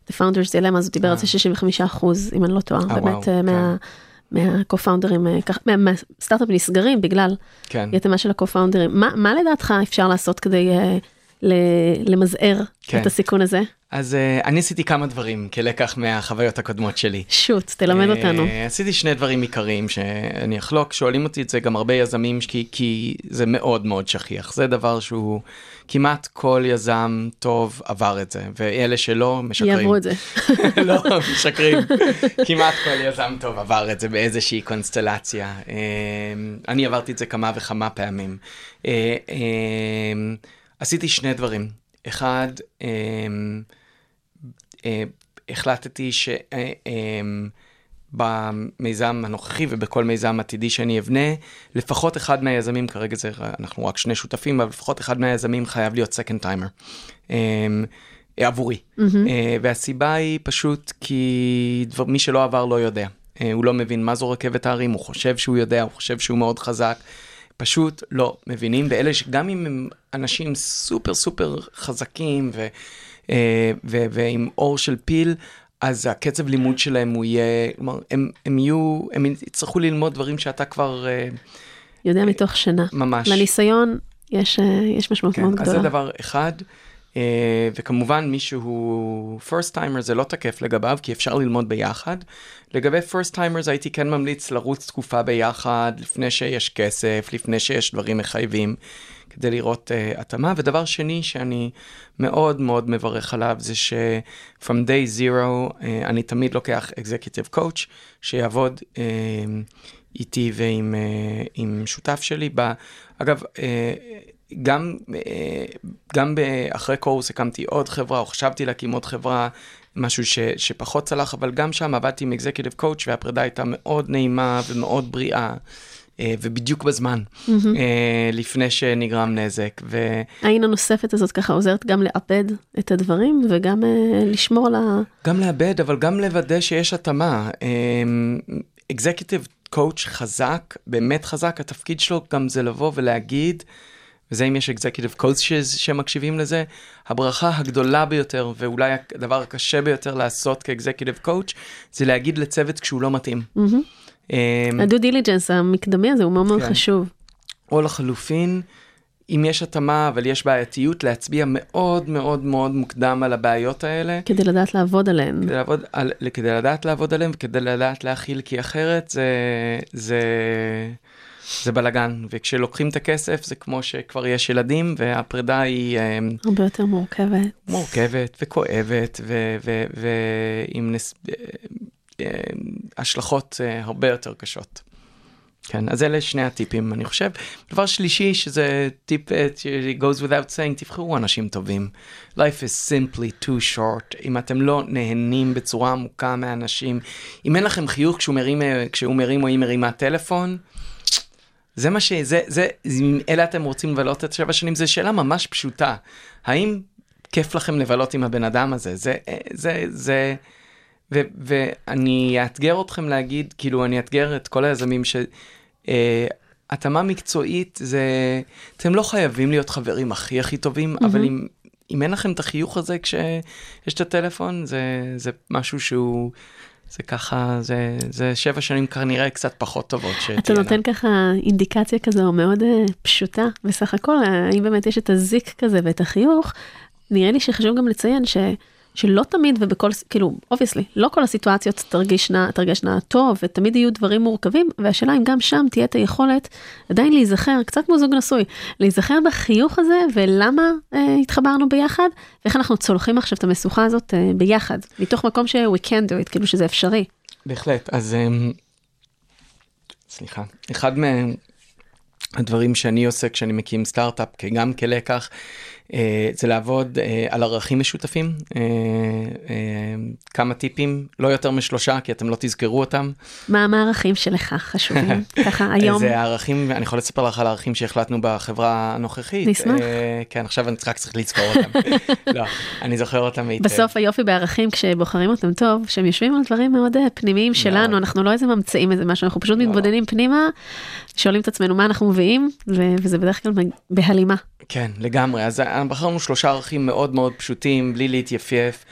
The Founders Dilemma, אז הוא דיבר על זה 65 אחוז, אם אני לא טועה, באמת כן. מה... מהקו-פאונדרים, מהסטארט-אפים נסגרים בגלל כן. יתמה של הקו-פאונדרים. מה, לדעתך אפשר לעשות כדי למזער כן. את הסיכון הזה? אז uh, אני עשיתי כמה דברים כלקח מהחוויות הקודמות שלי. שוט, תלמד uh, אותנו. עשיתי שני דברים עיקריים שאני אחלוק, שואלים אותי את זה גם הרבה יזמים, כי, כי זה מאוד מאוד שכיח. זה דבר שהוא, כמעט כל יזם טוב עבר את זה, ואלה שלא, משקרים. יעברו את זה. לא, משקרים. כמעט כל יזם טוב עבר את זה באיזושהי קונסטלציה. Uh, אני עברתי את זה כמה וכמה פעמים. Uh, uh, עשיתי שני דברים. אחד, um, החלטתי שבמיזם אה, הנוכחי ובכל מיזם עתידי שאני אבנה, לפחות אחד מהיזמים, כרגע זה, אנחנו רק שני שותפים, אבל לפחות אחד מהיזמים חייב להיות second timer. אה, עבורי. Mm-hmm. והסיבה היא פשוט כי דבר, מי שלא עבר לא יודע. הוא לא מבין מה זו רכבת ההרים, הוא חושב שהוא יודע, הוא חושב שהוא מאוד חזק. פשוט לא מבינים, ואלה שגם אם הם אנשים סופר סופר חזקים ו... אה, ועם אור של פיל, אז הקצב לימוד שלהם הוא יהיה, כלומר, הם, הם יהיו, הם יצטרכו ללמוד דברים שאתה כבר... אה, יודע מתוך שנה. ממש. לניסיון יש, אה, יש משמעות כן, מאוד גדולה. אז זה דבר אחד. וכמובן מי שהוא first timer זה לא תקף לגביו כי אפשר ללמוד ביחד. לגבי first timers הייתי כן ממליץ לרוץ תקופה ביחד לפני שיש כסף, לפני שיש דברים מחייבים. כדי לראות uh, התאמה. ודבר שני שאני מאוד מאוד מברך עליו זה ש-from day zero uh, אני תמיד לוקח executive coach שיעבוד uh, איתי ועם uh, שותף שלי. ב, אגב, uh, גם, uh, גם אחרי Chorus הקמתי עוד חברה, או חשבתי להקים עוד חברה, משהו ש, שפחות צלח, אבל גם שם עבדתי עם executive coach והפרידה הייתה מאוד נעימה ומאוד בריאה. אה, ובדיוק בזמן, mm-hmm. לפני שנגרם נזק. ו... העין הנוספת הזאת ככה עוזרת גם לעבד את הדברים וגם אה, לשמור על ה... גם לעבד, אבל גם לוודא שיש התאמה. executive coach חזק, באמת חזק, התפקיד שלו גם זה לבוא ולהגיד, וזה אם יש executive coaches שמקשיבים לזה, הברכה הגדולה ביותר ואולי הדבר הקשה ביותר לעשות כ executive coach זה להגיד לצוות כשהוא לא מתאים. הדו דיליג'נס המקדמי הזה הוא מאוד מאוד כן. חשוב. או לחלופין, אם יש התאמה אבל יש בעייתיות, להצביע מאוד מאוד מאוד מוקדם על הבעיות האלה. כדי לדעת לעבוד עליהן. כדי, לעבוד, על, כדי לדעת לעבוד עליהן וכדי לדעת להכיל, כי אחרת זה, זה, זה בלאגן, וכשלוקחים את הכסף זה כמו שכבר יש ילדים, והפרידה היא אה, הרבה יותר מורכבת. מורכבת וכואבת, ועם נס... אה, אה, השלכות הרבה יותר קשות. כן, אז אלה שני הטיפים, אני חושב. דבר שלישי, שזה טיפ ש- goes without saying, תבחרו אנשים טובים. Life is simply too short. אם אתם לא נהנים בצורה עמוקה מאנשים, אם אין לכם חיוך כשהוא מרים, כשהוא מרים או היא מרימה טלפון, זה מה ש... זה, זה, אם אלה אתם רוצים לבלות את שבע שנים, זו שאלה ממש פשוטה. האם כיף לכם לבלות עם הבן אדם הזה? זה, אה, זה, זה... ו, ואני אאתגר אתכם להגיד, כאילו, אני אאתגר את כל היזמים ש... אה, התאמה מקצועית זה, אתם לא חייבים להיות חברים הכי הכי טובים, mm-hmm. אבל אם, אם אין לכם את החיוך הזה כשיש את הטלפון, זה, זה משהו שהוא, זה ככה, זה, זה שבע שנים כנראה קצת פחות טובות שתהיינה. אתה נותן ככה אינדיקציה כזו מאוד uh, פשוטה, בסך הכל, האם באמת יש את הזיק כזה ואת החיוך, נראה לי שחשוב גם לציין ש... שלא תמיד ובכל, כאילו, obviously, לא כל הסיטואציות תרגשנה, תרגשנה טוב, ותמיד יהיו דברים מורכבים, והשאלה אם גם שם תהיה את היכולת עדיין להיזכר, קצת כמו זוג נשוי, להיזכר בחיוך הזה, ולמה אה, התחברנו ביחד, ואיך אנחנו צולחים עכשיו את המשוכה הזאת אה, ביחד, מתוך מקום ש- we can do it, כאילו שזה אפשרי. בהחלט, אז אמ, סליחה, אחד מהדברים שאני עושה כשאני מקים סטארט-אפ, גם כלקח, אה, זה לעבוד אה, על ערכים משותפים, אה, כמה טיפים, לא יותר משלושה, כי אתם לא תזכרו אותם. מה הערכים שלך חשובים, ככה היום? זה הערכים, אני יכול לספר לך על הערכים שהחלטנו בחברה הנוכחית. נשמח. כן, עכשיו אני רק צריך לזכור אותם. לא, אני זוכר אותם היטב. בסוף היופי בערכים, כשבוחרים אותם טוב, שהם יושבים על דברים מאוד פנימיים שלנו, אנחנו לא איזה ממציאים איזה משהו, אנחנו פשוט מתבודדים פנימה, שואלים את עצמנו מה אנחנו מביאים, וזה בדרך כלל בהלימה. כן, לגמרי. אז בחרנו שלושה ערכים מאוד מאוד פשוטים, בלי להתייפייף.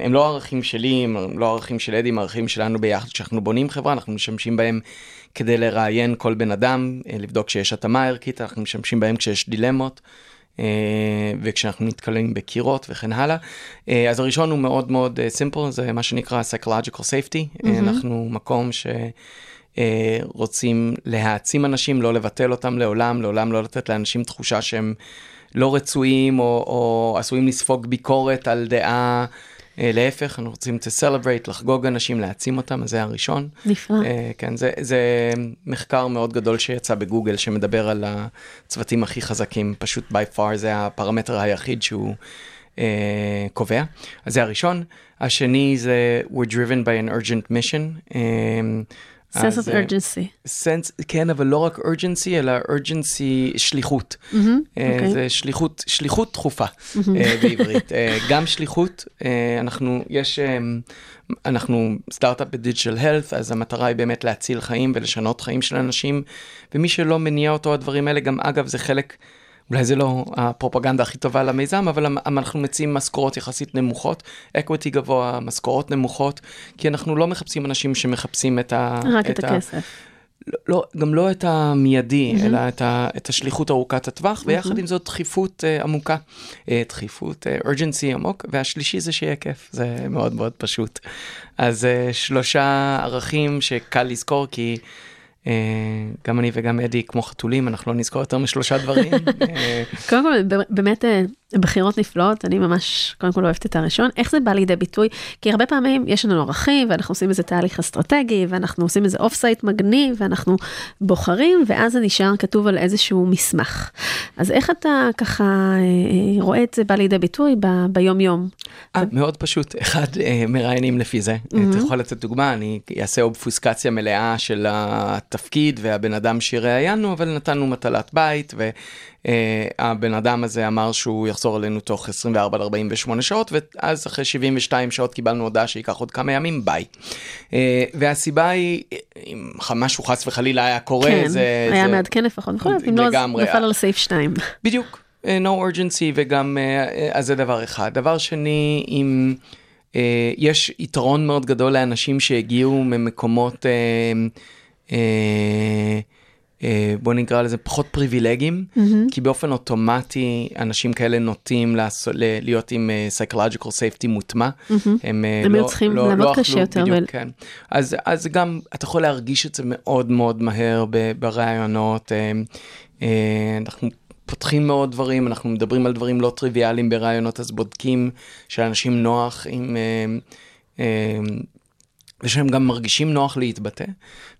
הם לא ערכים שלי, הם לא ערכים של אדי, הם ערכים שלנו ביחד. כשאנחנו בונים חברה, אנחנו משתמשים בהם כדי לראיין כל בן אדם, לבדוק שיש התאמה ערכית, אנחנו משתמשים בהם כשיש דילמות. וכשאנחנו נתקלים בקירות וכן הלאה. אז הראשון הוא מאוד מאוד סימפל, זה מה שנקרא psychological safety. Mm-hmm. אנחנו מקום ש... רוצים להעצים אנשים, לא לבטל אותם לעולם, לעולם לא לתת לאנשים תחושה שהם לא רצויים או, או עשויים לספוג ביקורת על דעה. להפך, אנחנו רוצים to celebrate, לחגוג אנשים, להעצים אותם, זה הראשון. נפלא. כן, זה, זה מחקר מאוד גדול שיצא בגוגל שמדבר על הצוותים הכי חזקים, פשוט by far זה הפרמטר היחיד שהוא uh, קובע. אז זה הראשון. השני זה we're driven by an urgent mission. Um, sense of urgency. sense, כן, אבל לא רק urgency, אלא urgency שליחות. Mm-hmm, okay. זה שליחות, שליחות דחופה mm-hmm. בעברית. גם שליחות, אנחנו, יש, אנחנו סטארט-אפ בדיג'ל הלת, אז המטרה היא באמת להציל חיים ולשנות חיים של אנשים, ומי שלא מניע אותו הדברים האלה, גם אגב זה חלק... אולי זה לא הפרופגנדה הכי טובה למיזם, אבל אנחנו מציעים משכורות יחסית נמוכות, אקוויטי גבוה, משכורות נמוכות, כי אנחנו לא מחפשים אנשים שמחפשים את ה... רק את, את הכסף. ה... לא, גם לא את המיידי, mm-hmm. אלא את, ה, את השליחות ארוכת הטווח, mm-hmm. ויחד עם זאת דחיפות uh, עמוקה, uh, דחיפות, uh, urgency עמוק, והשלישי זה שיהיה כיף, זה מאוד מאוד פשוט. אז uh, שלושה ערכים שקל לזכור, כי... גם אני וגם אדי כמו חתולים אנחנו לא נזכור יותר משלושה דברים. קודם כל באמת בחירות נפלאות אני ממש קודם כל אוהבת את הראשון איך זה בא לידי ביטוי כי הרבה פעמים יש לנו ערכים ואנחנו עושים איזה תהליך אסטרטגי ואנחנו עושים איזה offsite מגניב ואנחנו בוחרים ואז זה נשאר כתוב על איזשהו מסמך. אז איך אתה ככה רואה את זה בא לידי ביטוי ב- ביום יום? מאוד פשוט אחד מראיינים לפי זה אתה יכול לתת דוגמה אני אעשה אובפוסקציה מלאה של התפקיד והבן אדם שראיינו אבל נתנו מטלת בית. ו... Uh, הבן אדם הזה אמר שהוא יחזור אלינו תוך 24 עד 48 שעות, ואז אחרי 72 שעות קיבלנו הודעה שייקח עוד כמה ימים, ביי. Uh, והסיבה היא, אם משהו חס וחלילה היה קורה, כן, זה... היה זה... מעדכן לפחות, נכון? אם לא, אז נפל על סעיף 2. בדיוק, uh, no urgency, וגם, אז זה דבר אחד. דבר שני, אם... Uh, יש יתרון מאוד גדול לאנשים שהגיעו ממקומות... Uh, uh, אה, בוא נקרא לזה פחות פריבילגיים, mm-hmm. כי באופן אוטומטי אנשים כאלה נוטים לעשות, להיות עם uh, psychological safety מוטמע. Mm-hmm. הם, uh, הם לא, צריכים לא, לעבוד לא קשה יותר. בדיוק, ו... כן. אז, אז גם אתה יכול להרגיש את זה מאוד מאוד מהר בראיונות. אנחנו פותחים מאוד דברים, אנחנו מדברים על דברים לא טריוויאליים בראיונות, אז בודקים שלאנשים נוח עם... Uh, ושהם גם מרגישים נוח להתבטא.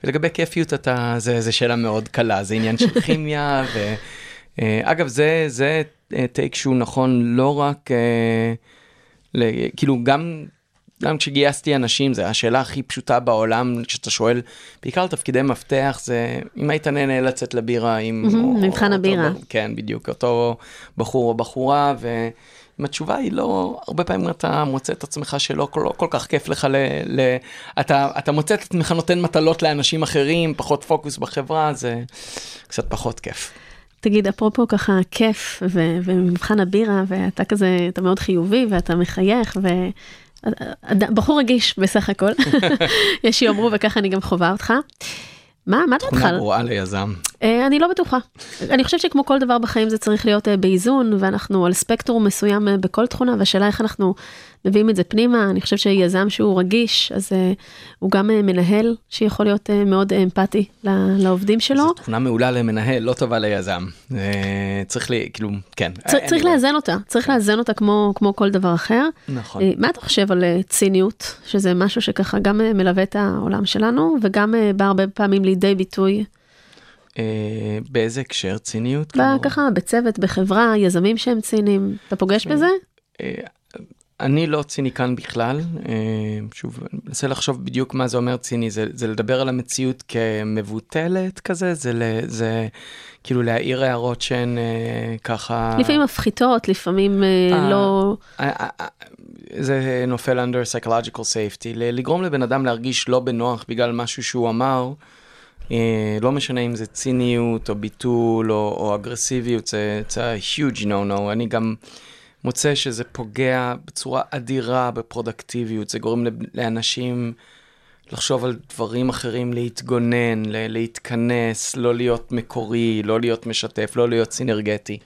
ולגבי כיפיות אתה, זה, זה שאלה מאוד קלה, זה עניין של כימיה, ואגב, אה, זה, זה טייק שהוא נכון לא רק, אה, ל, כאילו גם, גם כשגייסתי אנשים, זו השאלה הכי פשוטה בעולם, כשאתה שואל, בעיקר על תפקידי מפתח, זה אם היית נהנה לצאת לבירה עם... מבחן הבירה. כן, בדיוק, אותו בחור או בחורה, ו... אם התשובה היא לא, הרבה פעמים אתה מוצא את עצמך שלא כל, לא כל כך כיף לך, ל, ל, אתה, אתה מוצא את עצמך נותן מטלות לאנשים אחרים, פחות פוקוס בחברה, זה קצת פחות כיף. תגיד, אפרופו ככה כיף ו- ומבחן הבירה, ואתה כזה, אתה מאוד חיובי ואתה מחייך, ו... בחור רגיש בסך הכל, יש שיאמרו וככה אני גם חווה אותך. מה, מה דעתך? תכונה גרועה ליזם. אה, אני לא בטוחה. אני חושבת שכמו כל דבר בחיים זה צריך להיות אה, באיזון, ואנחנו על ספקטרום מסוים אה, בכל תכונה, והשאלה איך אנחנו מביאים את זה פנימה. אני חושבת שיזם שהוא רגיש, אז הוא גם מנהל שיכול להיות מאוד אמפתי לעובדים שלו. זו תכונה מעולה למנהל, לא טובה ליזם. צריך לי, כאילו, כן. צריך לאזן אותה, צריך לאזן אותה כמו כל דבר אחר. נכון. מה אתה חושב על ציניות, שזה משהו שככה גם מלווה את העולם שלנו, וגם בא הרבה פעמים לידי ביטוי. באיזה הקשר ציניות? ככה בצוות, בחברה, יזמים שהם ציניים, אתה פוגש בזה? אה, אני לא ציניקן בכלל, אה, שוב, אני מנסה לחשוב בדיוק מה זה אומר ציני, זה, זה לדבר על המציאות כמבוטלת כזה, זה, זה כאילו להעיר הערות שהן ככה... לפעמים מפחיתות, לפעמים לא... זה נופל under psychological safety, לגרום לבן אדם להרגיש לא בנוח בגלל משהו שהוא אמר. אה, לא משנה אם זה ציניות או ביטול או, או אגרסיביות, זה, זה huge no no. אני גם מוצא שזה פוגע בצורה אדירה בפרודקטיביות, זה גורם לאנשים לחשוב על דברים אחרים, להתגונן, להתכנס, לא להיות מקורי, לא להיות משתף, לא להיות סינרגטי.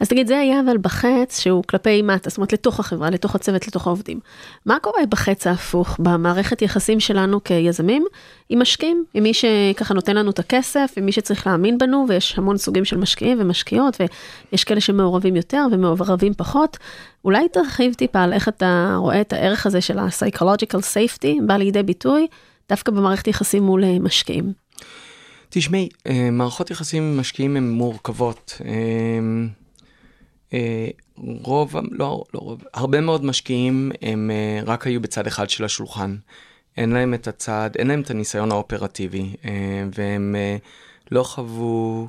אז תגיד, זה היה אבל בחץ שהוא כלפי מטה, זאת אומרת לתוך החברה, לתוך הצוות, לתוך העובדים. מה קורה בחץ ההפוך, במערכת יחסים שלנו כיזמים, עם משקיעים, עם מי שככה נותן לנו את הכסף, עם מי שצריך להאמין בנו, ויש המון סוגים של משקיעים ומשקיעות, ויש כאלה שמעורבים יותר ומעורבים פחות. אולי תרחיב טיפה על איך אתה רואה את הערך הזה של ה-psychological safety בא לידי ביטוי, דווקא במערכת יחסים מול אה, משקיעים. תשמעי, אה, מערכות יחסים עם משקיעים הן מורכבות. אה, רוב, לא, לא רוב, הרבה מאוד משקיעים הם רק היו בצד אחד של השולחן. אין להם את הצד, אין להם את הניסיון האופרטיבי, והם לא חוו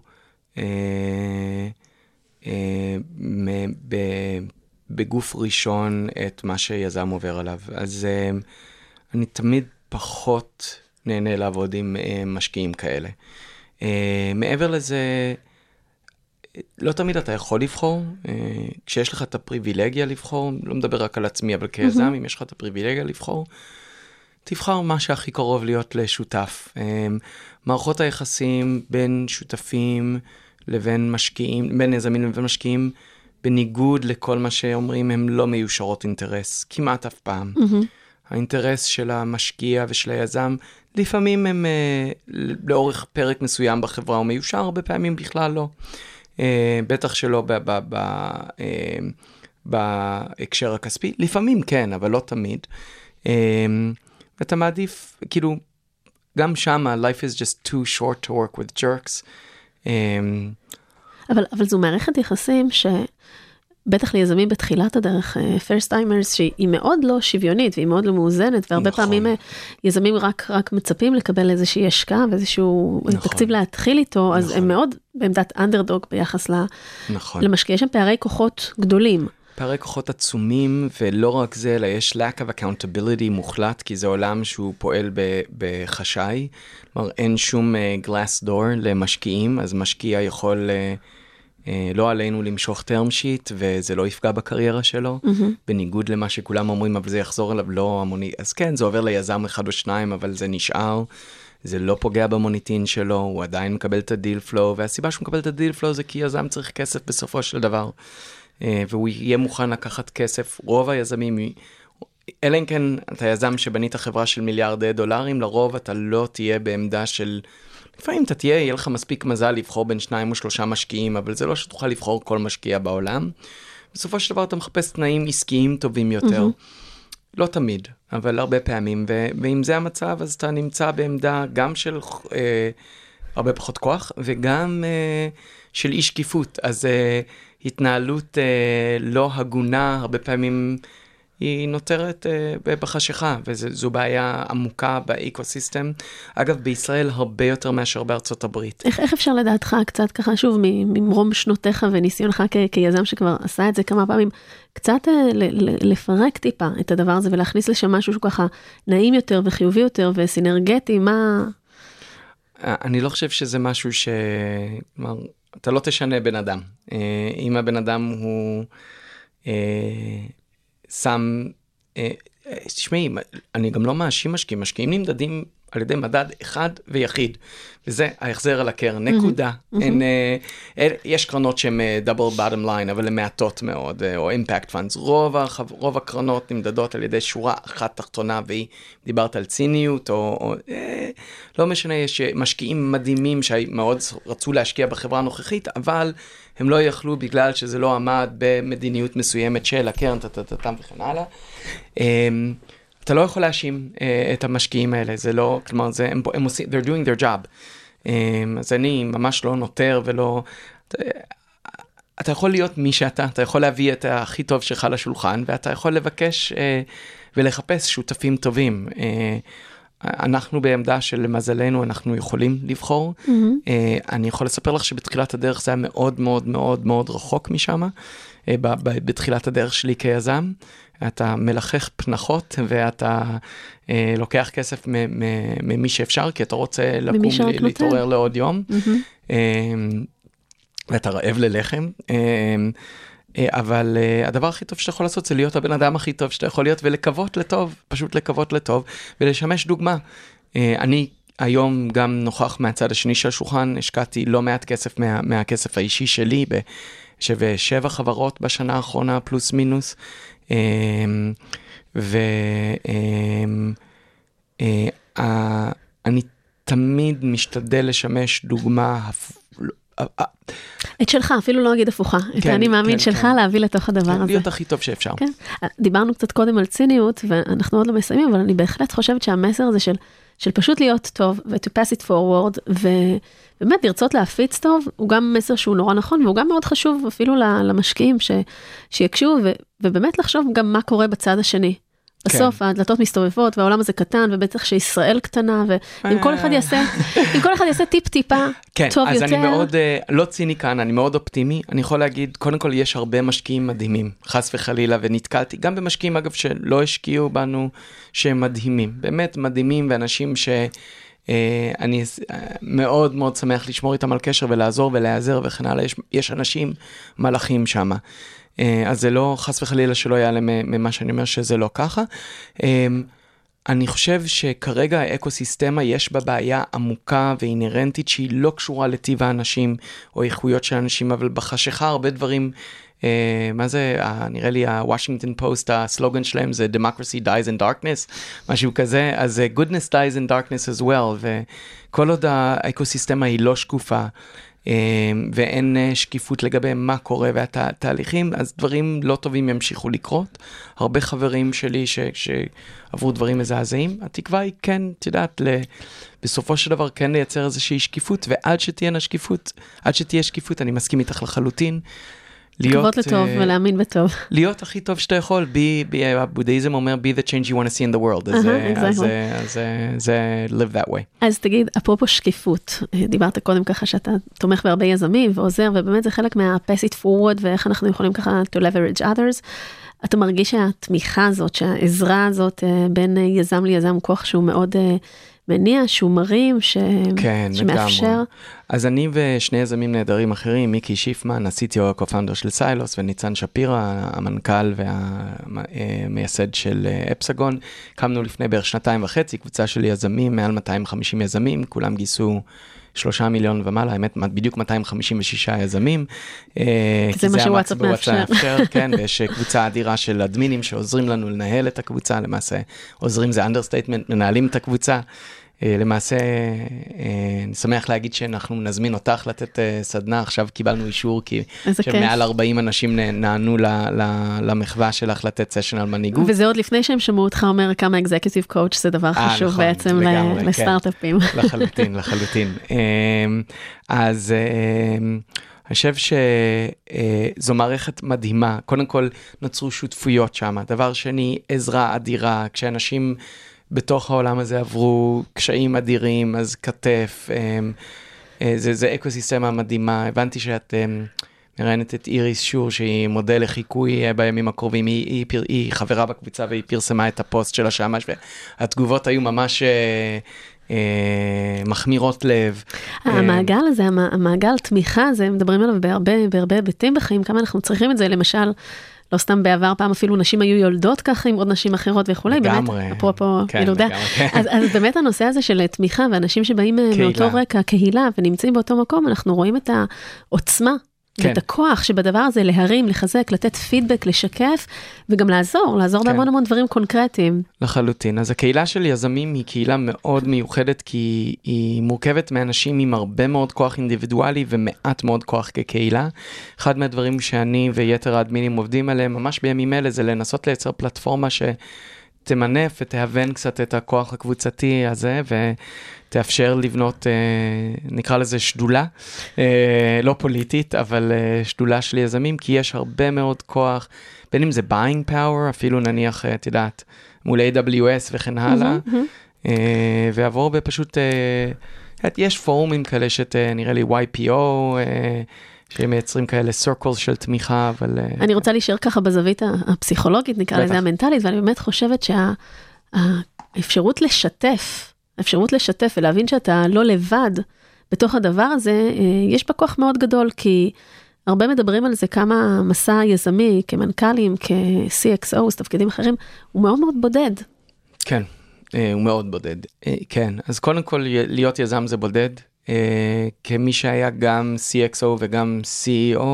בגוף ראשון את מה שיזם עובר עליו. אז uh, אני תמיד פחות נהנה לעבוד עם uh, משקיעים כאלה. Uh, מעבר לזה, לא תמיד אתה יכול לבחור. Uh, כשיש לך את הפריבילגיה לבחור, לא מדבר רק על עצמי, אבל כיזם, mm-hmm. אם יש לך את הפריבילגיה לבחור, תבחר מה שהכי קרוב להיות לשותף. Uh, מערכות היחסים בין שותפים לבין משקיעים, בין יזמים לבין משקיעים, בניגוד לכל מה שאומרים, הן לא מיושרות אינטרס, כמעט אף פעם. Mm-hmm. האינטרס של המשקיע ושל היזם, לפעמים הם אה, לאורך פרק מסוים בחברה הוא מיושר, הרבה פעמים בכלל לא. אה, בטח שלא ב, ב, ב, אה, בהקשר הכספי, לפעמים כן, אבל לא תמיד. אה, אתה מעדיף, כאילו, גם שם, life is just too short to work with jerks. אה, אבל, אבל זו מערכת יחסים ש... בטח ליזמים בתחילת הדרך, uh, first timers, שהיא מאוד לא שוויונית והיא מאוד לא מאוזנת, והרבה נכון. פעמים uh, יזמים רק, רק מצפים לקבל איזושהי השקעה ואיזשהו נכון. תקציב להתחיל איתו, נכון. אז הם מאוד בעמדת אנדרדוג ביחס נכון. למשקיע. יש שם פערי כוחות גדולים. פערי כוחות עצומים, ולא רק זה, אלא יש lack of accountability מוחלט, כי זה עולם שהוא פועל בחשאי. כלומר, אין שום uh, glass door למשקיעים, אז משקיע יכול... Uh, אה, לא עלינו למשוך term sheet וזה לא יפגע בקריירה שלו, mm-hmm. בניגוד למה שכולם אומרים, אבל זה יחזור אליו לא המוני, אז כן, זה עובר ליזם אחד או שניים, אבל זה נשאר. זה לא פוגע במוניטין שלו, הוא עדיין מקבל את ה deal flow, והסיבה שהוא מקבל את ה deal flow זה כי יזם צריך כסף בסופו של דבר. אה, והוא יהיה מוכן לקחת כסף. רוב היזמים, אלא אם כן אתה יזם שבנית חברה של מיליארדי דולרים, לרוב אתה לא תהיה בעמדה של... לפעמים אתה תהיה, יהיה לך מספיק מזל לבחור בין שניים או שלושה משקיעים, אבל זה לא שתוכל לבחור כל משקיע בעולם. בסופו של דבר אתה מחפש תנאים עסקיים טובים יותר. Mm-hmm. לא תמיד, אבל הרבה פעמים, ו- ואם זה המצב, אז אתה נמצא בעמדה גם של אה, הרבה פחות כוח, וגם אה, של אי שקיפות. אז אה, התנהלות אה, לא הגונה, הרבה פעמים היא נותרת אה, בחשיכה, וזו בעיה עמוקה באקו-סיסטם. אגב, בישראל הרבה יותר מאשר בארצות הברית. איך, איך אפשר לדעתך, קצת ככה, שוב, ממרום שנותיך וניסיונך כ- כיזם שכבר עשה את זה כמה פעמים, קצת אה, ל- ל- לפרק טיפה את הדבר הזה ולהכניס לשם משהו שהוא ככה נעים יותר וחיובי יותר וסינרגטי, מה... אה, אני לא חושב שזה משהו ש... כלומר, אתה לא תשנה בן אדם. אה, אם הבן אדם הוא אה, שם, אה, תשמעי, אני גם לא מאשים משקיעים, משקיעים נמדדים על ידי מדד אחד ויחיד, וזה ההחזר על הקרן, נקודה. Mm-hmm. אין, אין, יש קרנות שהן דאבל בוטום ליין, אבל הן מעטות מאוד, או אימפקט פאנס. רוב, רוב הקרנות נמדדות על ידי שורה אחת תחתונה, והיא, דיברת על ציניות, או, או אה, לא משנה, יש משקיעים מדהימים שמאוד רצו להשקיע בחברה הנוכחית, אבל הם לא יכלו בגלל שזה לא עמד במדיניות מסוימת של הקרן, טטטטם וכן הלאה. אמ, אתה לא יכול להאשים uh, את המשקיעים האלה, זה לא, כלומר, זה, הם, הם עושים, they're doing their job. Um, אז אני ממש לא נותר ולא... אתה, יכול להיות מי שאתה, אתה יכול להביא את הכי טוב שלך לשולחן, ואתה יכול לבקש uh, ולחפש שותפים טובים. Uh, אנחנו בעמדה שלמזלנו אנחנו יכולים לבחור. Mm-hmm. Uh, אני יכול לספר לך שבתחילת הדרך זה היה מאוד מאוד מאוד מאוד רחוק משם, בתחילת הדרך שלי כיזם. אתה מלחך פנחות ואתה אה, לוקח כסף ממי שאפשר, כי אתה רוצה לקום, להתעורר לעוד יום, mm-hmm. אה, ואתה רעב ללחם. אה, אה, אבל uh, הדבר הכי טוב שאתה יכול לעשות זה להיות הבן אדם הכי טוב שאתה יכול להיות ולקוות לטוב, פשוט לקוות לטוב ולשמש דוגמה. Uh, אני היום גם נוכח מהצד השני של השולחן, השקעתי לא מעט כסף מה, מהכסף האישי שלי בשבע חברות בשנה האחרונה, פלוס מינוס. אמ, ואני אמ, תמיד משתדל לשמש דוגמה. את שלך, אפילו לא אגיד הפוכה, את האני כן, מאמין כן, שלך כן. להביא לתוך הדבר הזה. להיות הכי טוב שאפשר. כן, דיברנו קצת קודם על ציניות, ואנחנו עוד לא מסיימים, אבל אני בהחלט חושבת שהמסר הזה של, של פשוט להיות טוב, ו-to pass it forward, ובאמת לרצות להפיץ טוב, הוא גם מסר שהוא נורא נכון, והוא גם מאוד חשוב אפילו למשקיעים ש, שיקשו, ו, ובאמת לחשוב גם מה קורה בצד השני. בסוף כן. הדלתות מסתובבות והעולם הזה קטן ובטח שישראל קטנה ואם כל אחד יעשה אם כל אחד יעשה טיפ טיפה כן, טוב אז יותר. אז אני מאוד uh, לא ציני כאן אני מאוד אופטימי אני יכול להגיד קודם כל יש הרבה משקיעים מדהימים חס וחלילה ונתקלתי גם במשקיעים אגב שלא השקיעו בנו שהם מדהימים באמת מדהימים ואנשים ש... Uh, אני uh, מאוד מאוד שמח לשמור איתם על קשר ולעזור ולהיעזר וכן הלאה, יש, יש אנשים מלאכים שם. אה, אז זה לא, חס וחלילה שלא יעלה ממה שאני אומר שזה לא ככה. אה, אני חושב שכרגע האקוסיסטמה יש בה בעיה עמוקה ואינהרנטית שהיא לא קשורה לטיב האנשים או איכויות של אנשים, אבל בחשיכה הרבה דברים, אה, מה זה, אה, נראה לי הוושינגטון פוסט, הסלוגן שלהם זה Democracy dies in darkness, משהו כזה, אז uh, goodness dies in darkness as well, וכל עוד האקוסיסטמה היא לא שקופה, אמ, ואין אה, שקיפות לגבי מה קורה והתהליכים, אז דברים לא טובים ימשיכו לקרות. הרבה חברים שלי ש, שעברו דברים מזעזעים, התקווה היא כן, את יודעת, בסופו של דבר כן לייצר איזושהי שקיפות, ועד שתהיינה שקיפות, עד שתהיה שקיפות, אני מסכים איתך לחלוטין. להיות... לקוות לטוב uh, ולהאמין בטוב. להיות הכי טוב שאתה יכול, הבודהיזם אומר be the change you want to see in the world, אז, אז, אז, זה live that way. אז תגיד, אפרופו שקיפות, דיברת קודם ככה שאתה תומך בהרבה יזמים ועוזר, ובאמת זה חלק מה-pass it forward ואיך אנחנו יכולים ככה to leverage others. אתה מרגיש שהתמיכה הזאת, שהעזרה הזאת בין יזם ליזם הוא כוח שהוא מאוד מניע, שהוא מרים, ש... כן, שמאפשר. לגמרי. אז אני ושני יזמים נהדרים אחרים, מיקי שיפמן, ה-CTO ה-co-founder של סיילוס, וניצן שפירא, המנכ"ל והמייסד של אפסגון, קמנו לפני בערך שנתיים וחצי, קבוצה של יזמים, מעל 250 יזמים, כולם גייסו שלושה מיליון ומעלה, האמת, בדיוק 256 יזמים. זה מה שוואטסאפ מאפשר. כן, ויש קבוצה אדירה של אדמינים שעוזרים לנו לנהל את הקבוצה, למעשה עוזרים זה understatement, מנהלים את הקבוצה. למעשה, אני שמח להגיד שאנחנו נזמין אותך לתת סדנה, עכשיו קיבלנו אישור, כי שמעל 40 אנשים נענו למחווה שלך לתת session על מנהיגות. וזה עוד לפני שהם שמעו אותך אומר כמה executive coach זה דבר חשוב נכון, בעצם לגמרי, לסטארט-אפים. כן. לחלוטין, לחלוטין. אז... אני חושב שזו מערכת מדהימה. קודם כל, נוצרו שותפויות שם. דבר שני, עזרה אדירה. כשאנשים בתוך העולם הזה עברו קשיים אדירים, אז כתף, זה, זה אקוסיסטמה מדהימה. הבנתי שאת מראיינת את איריס שור, שהיא מודל לחיקוי בימים הקרובים, היא, היא, היא, היא חברה בקבוצה והיא פרסמה את הפוסט שלה שם, והתגובות היו ממש... מחמירות לב. המעגל הזה, המעגל תמיכה הזה, מדברים עליו בהרבה, בהרבה היבטים בחיים, כמה אנחנו צריכים את זה, למשל, לא סתם בעבר, פעם אפילו נשים היו יולדות ככה עם עוד נשים אחרות וכולי. באמת, אפרופו כן, ילודה. כן. אז, אז באמת הנושא הזה של תמיכה, ואנשים שבאים קהילה. מאותו רקע, קהילה, ונמצאים באותו מקום, אנחנו רואים את העוצמה כן. את הכוח שבדבר הזה להרים, לחזק, לתת פידבק, לשקף, וגם לעזור, לעזור כן. בהמון המון דברים קונקרטיים. לחלוטין. אז הקהילה של יזמים היא קהילה מאוד מיוחדת, כי היא מורכבת מאנשים עם הרבה מאוד כוח אינדיבידואלי ומעט מאוד כוח כקהילה. אחד מהדברים שאני ויתר האדמינים עובדים עליהם ממש בימים אלה, זה לנסות לייצר פלטפורמה ש... תמנף ותהוון קצת את הכוח הקבוצתי הזה, ותאפשר לבנות, אה, נקרא לזה שדולה, אה, לא פוליטית, אבל אה, שדולה של יזמים, כי יש הרבה מאוד כוח, בין אם זה buying power, אפילו נניח, את יודעת, מול AWS וכן הלאה. ועבור בפשוט, יש פורומים כאלה שאת, נראה לי YPO, שהם מייצרים כאלה סרקול של תמיכה, אבל... אני רוצה להישאר ככה בזווית הפסיכולוגית, נקרא לזה המנטלית, ואני באמת חושבת שהאפשרות לשתף, האפשרות לשתף ולהבין שאתה לא לבד בתוך הדבר הזה, יש בה כוח מאוד גדול, כי הרבה מדברים על זה כמה מסע יזמי, כמנכ"לים, כ-CXOs, תפקידים אחרים, הוא מאוד מאוד בודד. כן, הוא מאוד בודד. כן, אז קודם כל להיות יזם זה בודד. כמי שהיה גם CXO וגם CEO,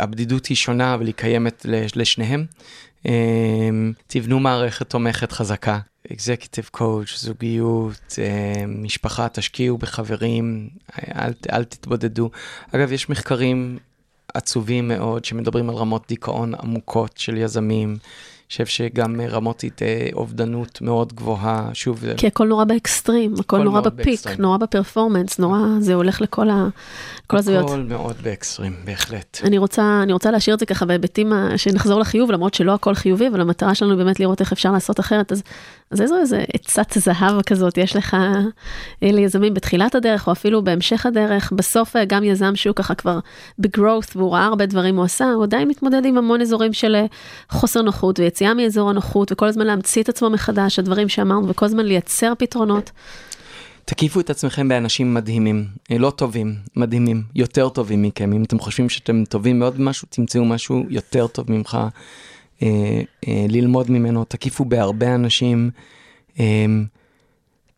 הבדידות היא שונה, אבל היא קיימת לשניהם. תבנו מערכת תומכת חזקה, Executive Coach, זוגיות, uh, משפחה, תשקיעו בחברים, אל, אל תתבודדו. אגב, יש מחקרים עצובים מאוד שמדברים על רמות דיכאון עמוקות של יזמים. חושב שגם רמות אה, אובדנות מאוד גבוהה, שוב. כי הכל נורא באקסטרים, הכל נורא בפיק, באקסטרים. נורא בפרפורמנס, נורא, זה הולך לכל ה... כל הזויות. הכל מאוד באקסטרים, בהחלט. אני רוצה, אני רוצה להשאיר את זה ככה בהיבטים שנחזור לחיוב, למרות שלא הכל חיובי, אבל המטרה שלנו באמת לראות איך אפשר לעשות אחרת. אז, אז איזו איזה עצת זהב כזאת יש לך אה, ליזמים בתחילת הדרך, או אפילו בהמשך הדרך. בסוף אה, גם יזם שהוא ככה כבר בגרואות, והוא ראה הרבה דברים הוא עשה, הוא עדיין מתמודד עם המון אזורים של חוסר נוחות ויציאה מאזור הנוחות, וכל הזמן להמציא את עצמו מחדש, הדברים שאמרנו, וכל הזמן לייצר פתרונות. תקיפו את עצמכם באנשים מדהימים, אה, לא טובים, מדהימים, יותר טובים מכם. אם אתם חושבים שאתם טובים מאוד במשהו, תמצאו משהו יותר טוב ממך, אה, אה, ללמוד ממנו, תקיפו בהרבה אנשים, אה,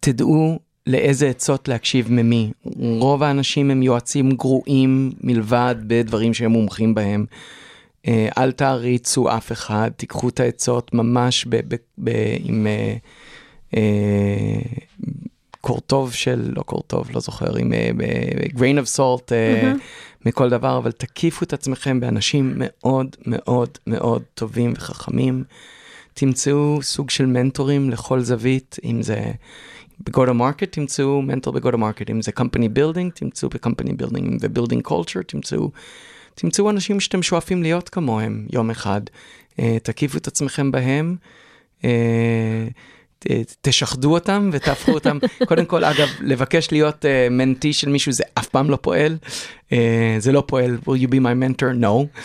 תדעו לאיזה עצות להקשיב ממי. רוב האנשים הם יועצים גרועים מלבד בדברים שהם מומחים בהם. אה, אל תעריצו אף אחד, תיקחו את העצות ממש ב, ב, ב, עם... אה, אה, קורטוב של, לא קורטוב, לא זוכר, עם grain of salt uh, מכל דבר, אבל תקיפו את עצמכם באנשים מאוד מאוד מאוד טובים וחכמים. תמצאו סוג של מנטורים לכל זווית, אם זה ב-go to market, תמצאו מנטור ב-go to market, אם זה company building, תמצאו ב-company building, אם זה building culture, תמצאו, תמצאו אנשים שאתם שואפים להיות כמוהם יום אחד. Uh, תקיפו את עצמכם בהם. Uh, תשחדו אותם ותהפכו אותם, קודם כל, אגב, לבקש להיות מנטי של מישהו זה אף פעם לא פועל. זה לא פועל, will you be my mentor? no.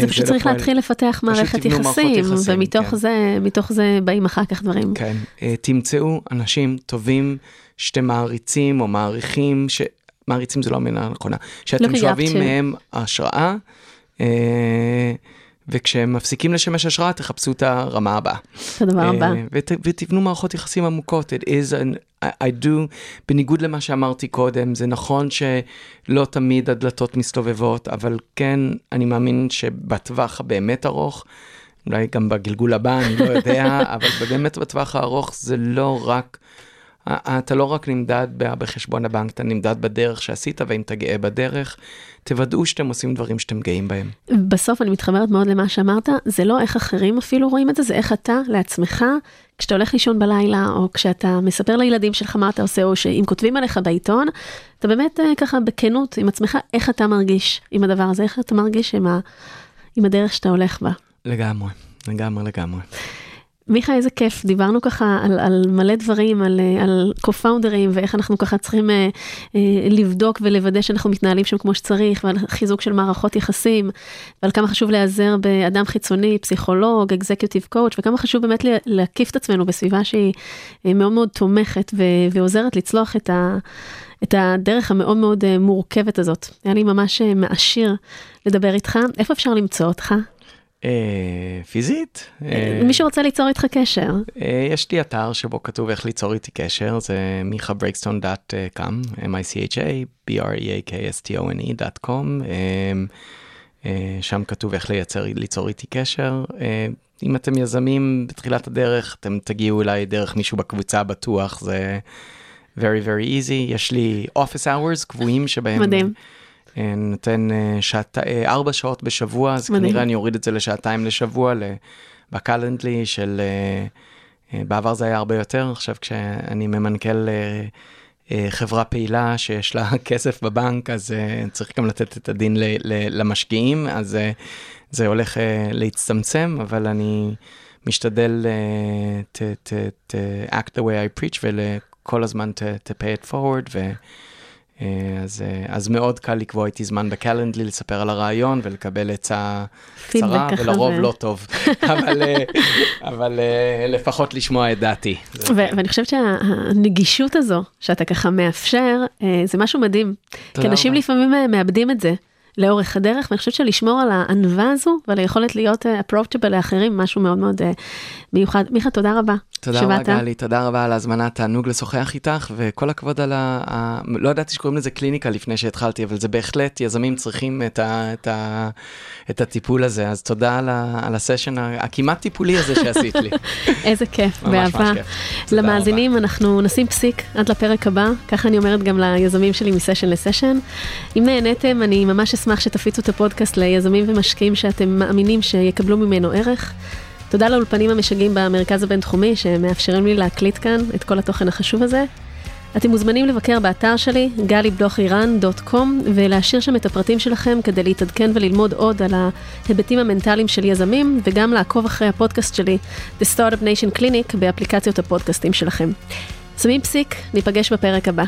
זה פשוט לא צריך להתחיל לפתח מערכת יחסים, ומתוך כן. זה, מתוך זה באים אחר כך דברים. כן, תמצאו אנשים טובים שאתם מעריצים או מעריכים, מעריצים זה לא המילה הנכונה, שאתם לא שואבים מהם השראה. וכשהם מפסיקים לשמש השראה, תחפשו את הרמה הבאה. תודה רבה. ות, ותבנו מערכות יחסים עמוקות. It is an, I do, בניגוד למה שאמרתי קודם, זה נכון שלא תמיד הדלתות מסתובבות, אבל כן, אני מאמין שבטווח הבאמת ארוך, אולי גם בגלגול הבא, אני לא יודע, אבל באמת בטווח הארוך זה לא רק... אתה לא רק נמדד בחשבון הבנק, אתה נמדד בדרך שעשית, ואם אתה גאה בדרך, תוודאו שאתם עושים דברים שאתם גאים בהם. בסוף אני מתחברת מאוד למה שאמרת, זה לא איך אחרים אפילו רואים את זה, זה איך אתה לעצמך, כשאתה הולך לישון בלילה, או כשאתה מספר לילדים שלך מה אתה עושה, או שאם כותבים עליך בעיתון, אתה באמת אה, ככה בכנות עם עצמך, איך אתה מרגיש עם הדבר הזה, איך אתה מרגיש עם, ה, עם הדרך שאתה הולך בה. לגמרי, לגמרי, לגמרי. מיכה, איזה כיף, דיברנו ככה על, על מלא דברים, על, על co-founderים ואיך אנחנו ככה צריכים אה, אה, לבדוק ולוודא שאנחנו מתנהלים שם כמו שצריך, ועל חיזוק של מערכות יחסים, ועל כמה חשוב להיעזר באדם חיצוני, פסיכולוג, executive coach, וכמה חשוב באמת להקיף את עצמנו בסביבה שהיא אה, מאוד מאוד תומכת ו, ועוזרת לצלוח את, ה, את הדרך המאוד מאוד אה, מורכבת הזאת. היה לי ממש אה, מעשיר לדבר איתך. איפה אפשר למצוא אותך? אה, פיזית? אה, מי שרוצה ליצור איתך קשר. אה, יש לי אתר שבו כתוב איך ליצור איתי קשר, זה michabrexton.com, m-i-c-h-a, b-r-e-a-k-s-t-o-n-e.com, שם כתוב איך לייצר, ליצור איתי קשר. אם אתם יזמים בתחילת הדרך, אתם תגיעו אליי דרך מישהו בקבוצה בטוח, זה very very easy. יש לי office hours קבועים שבהם... מדהים. אה, נותן אה, שעת, אה, ארבע שעות בשבוע, אז מדהים. כנראה אני אוריד את זה לשעתיים לשבוע בקלנדלי של, בעבר זה היה הרבה יותר, עכשיו כשאני ממנכ"ל חברה פעילה שיש לה כסף בבנק, אז צריך גם לתת את הדין למשקיעים, אז זה הולך להצטמצם, אבל אני משתדל to, to, to act the way I preach וכל הזמן to, to pay it forward. ו... אה, אז, אה, אז מאוד קל לקבוע איתי זמן בקלנדלי, לספר על הרעיון ולקבל עצה קצרה, ולרוב לא טוב, אבל, אה, אבל לפחות לשמוע את דעתי. ואני חושבת שהנגישות הזו, שאתה ככה מאפשר, זה משהו מדהים. כי אנשים לפעמים מאבדים את זה. לאורך הדרך, ואני חושבת שלשמור על הענווה הזו ועל היכולת להיות approachable לאחרים, משהו מאוד מאוד מיוחד. מיכה, תודה רבה. תודה רבה גלי, תודה רבה על ההזמנה, תענוג לשוחח איתך, וכל הכבוד על ה... ה... לא ידעתי שקוראים לזה קליניקה לפני שהתחלתי, אבל זה בהחלט, יזמים צריכים את, ה... את, ה... את הטיפול הזה, אז תודה על, ה... על הסשן הכמעט טיפולי הזה שעשית לי. איזה כיף, באהבה. למאזינים, רבה. אנחנו נשים פסיק עד לפרק הבא, ככה אני אומרת גם ליזמים שלי מסשן לסשן. אם נהניתם, אני ממש אשמח שתפיצו את הפודקאסט ליזמים ומשקיעים שאתם מאמינים שיקבלו ממנו ערך. תודה לאולפנים המשגעים במרכז הבינתחומי שמאפשרים לי להקליט כאן את כל התוכן החשוב הזה. אתם מוזמנים לבקר באתר שלי, galiblochiran.com, ולהשאיר שם את הפרטים שלכם כדי להתעדכן וללמוד עוד על ההיבטים המנטליים של יזמים, וגם לעקוב אחרי הפודקאסט שלי, The Startup Nation Clinic, באפליקציות הפודקאסטים שלכם. שמים פסיק, ניפגש בפרק הבא.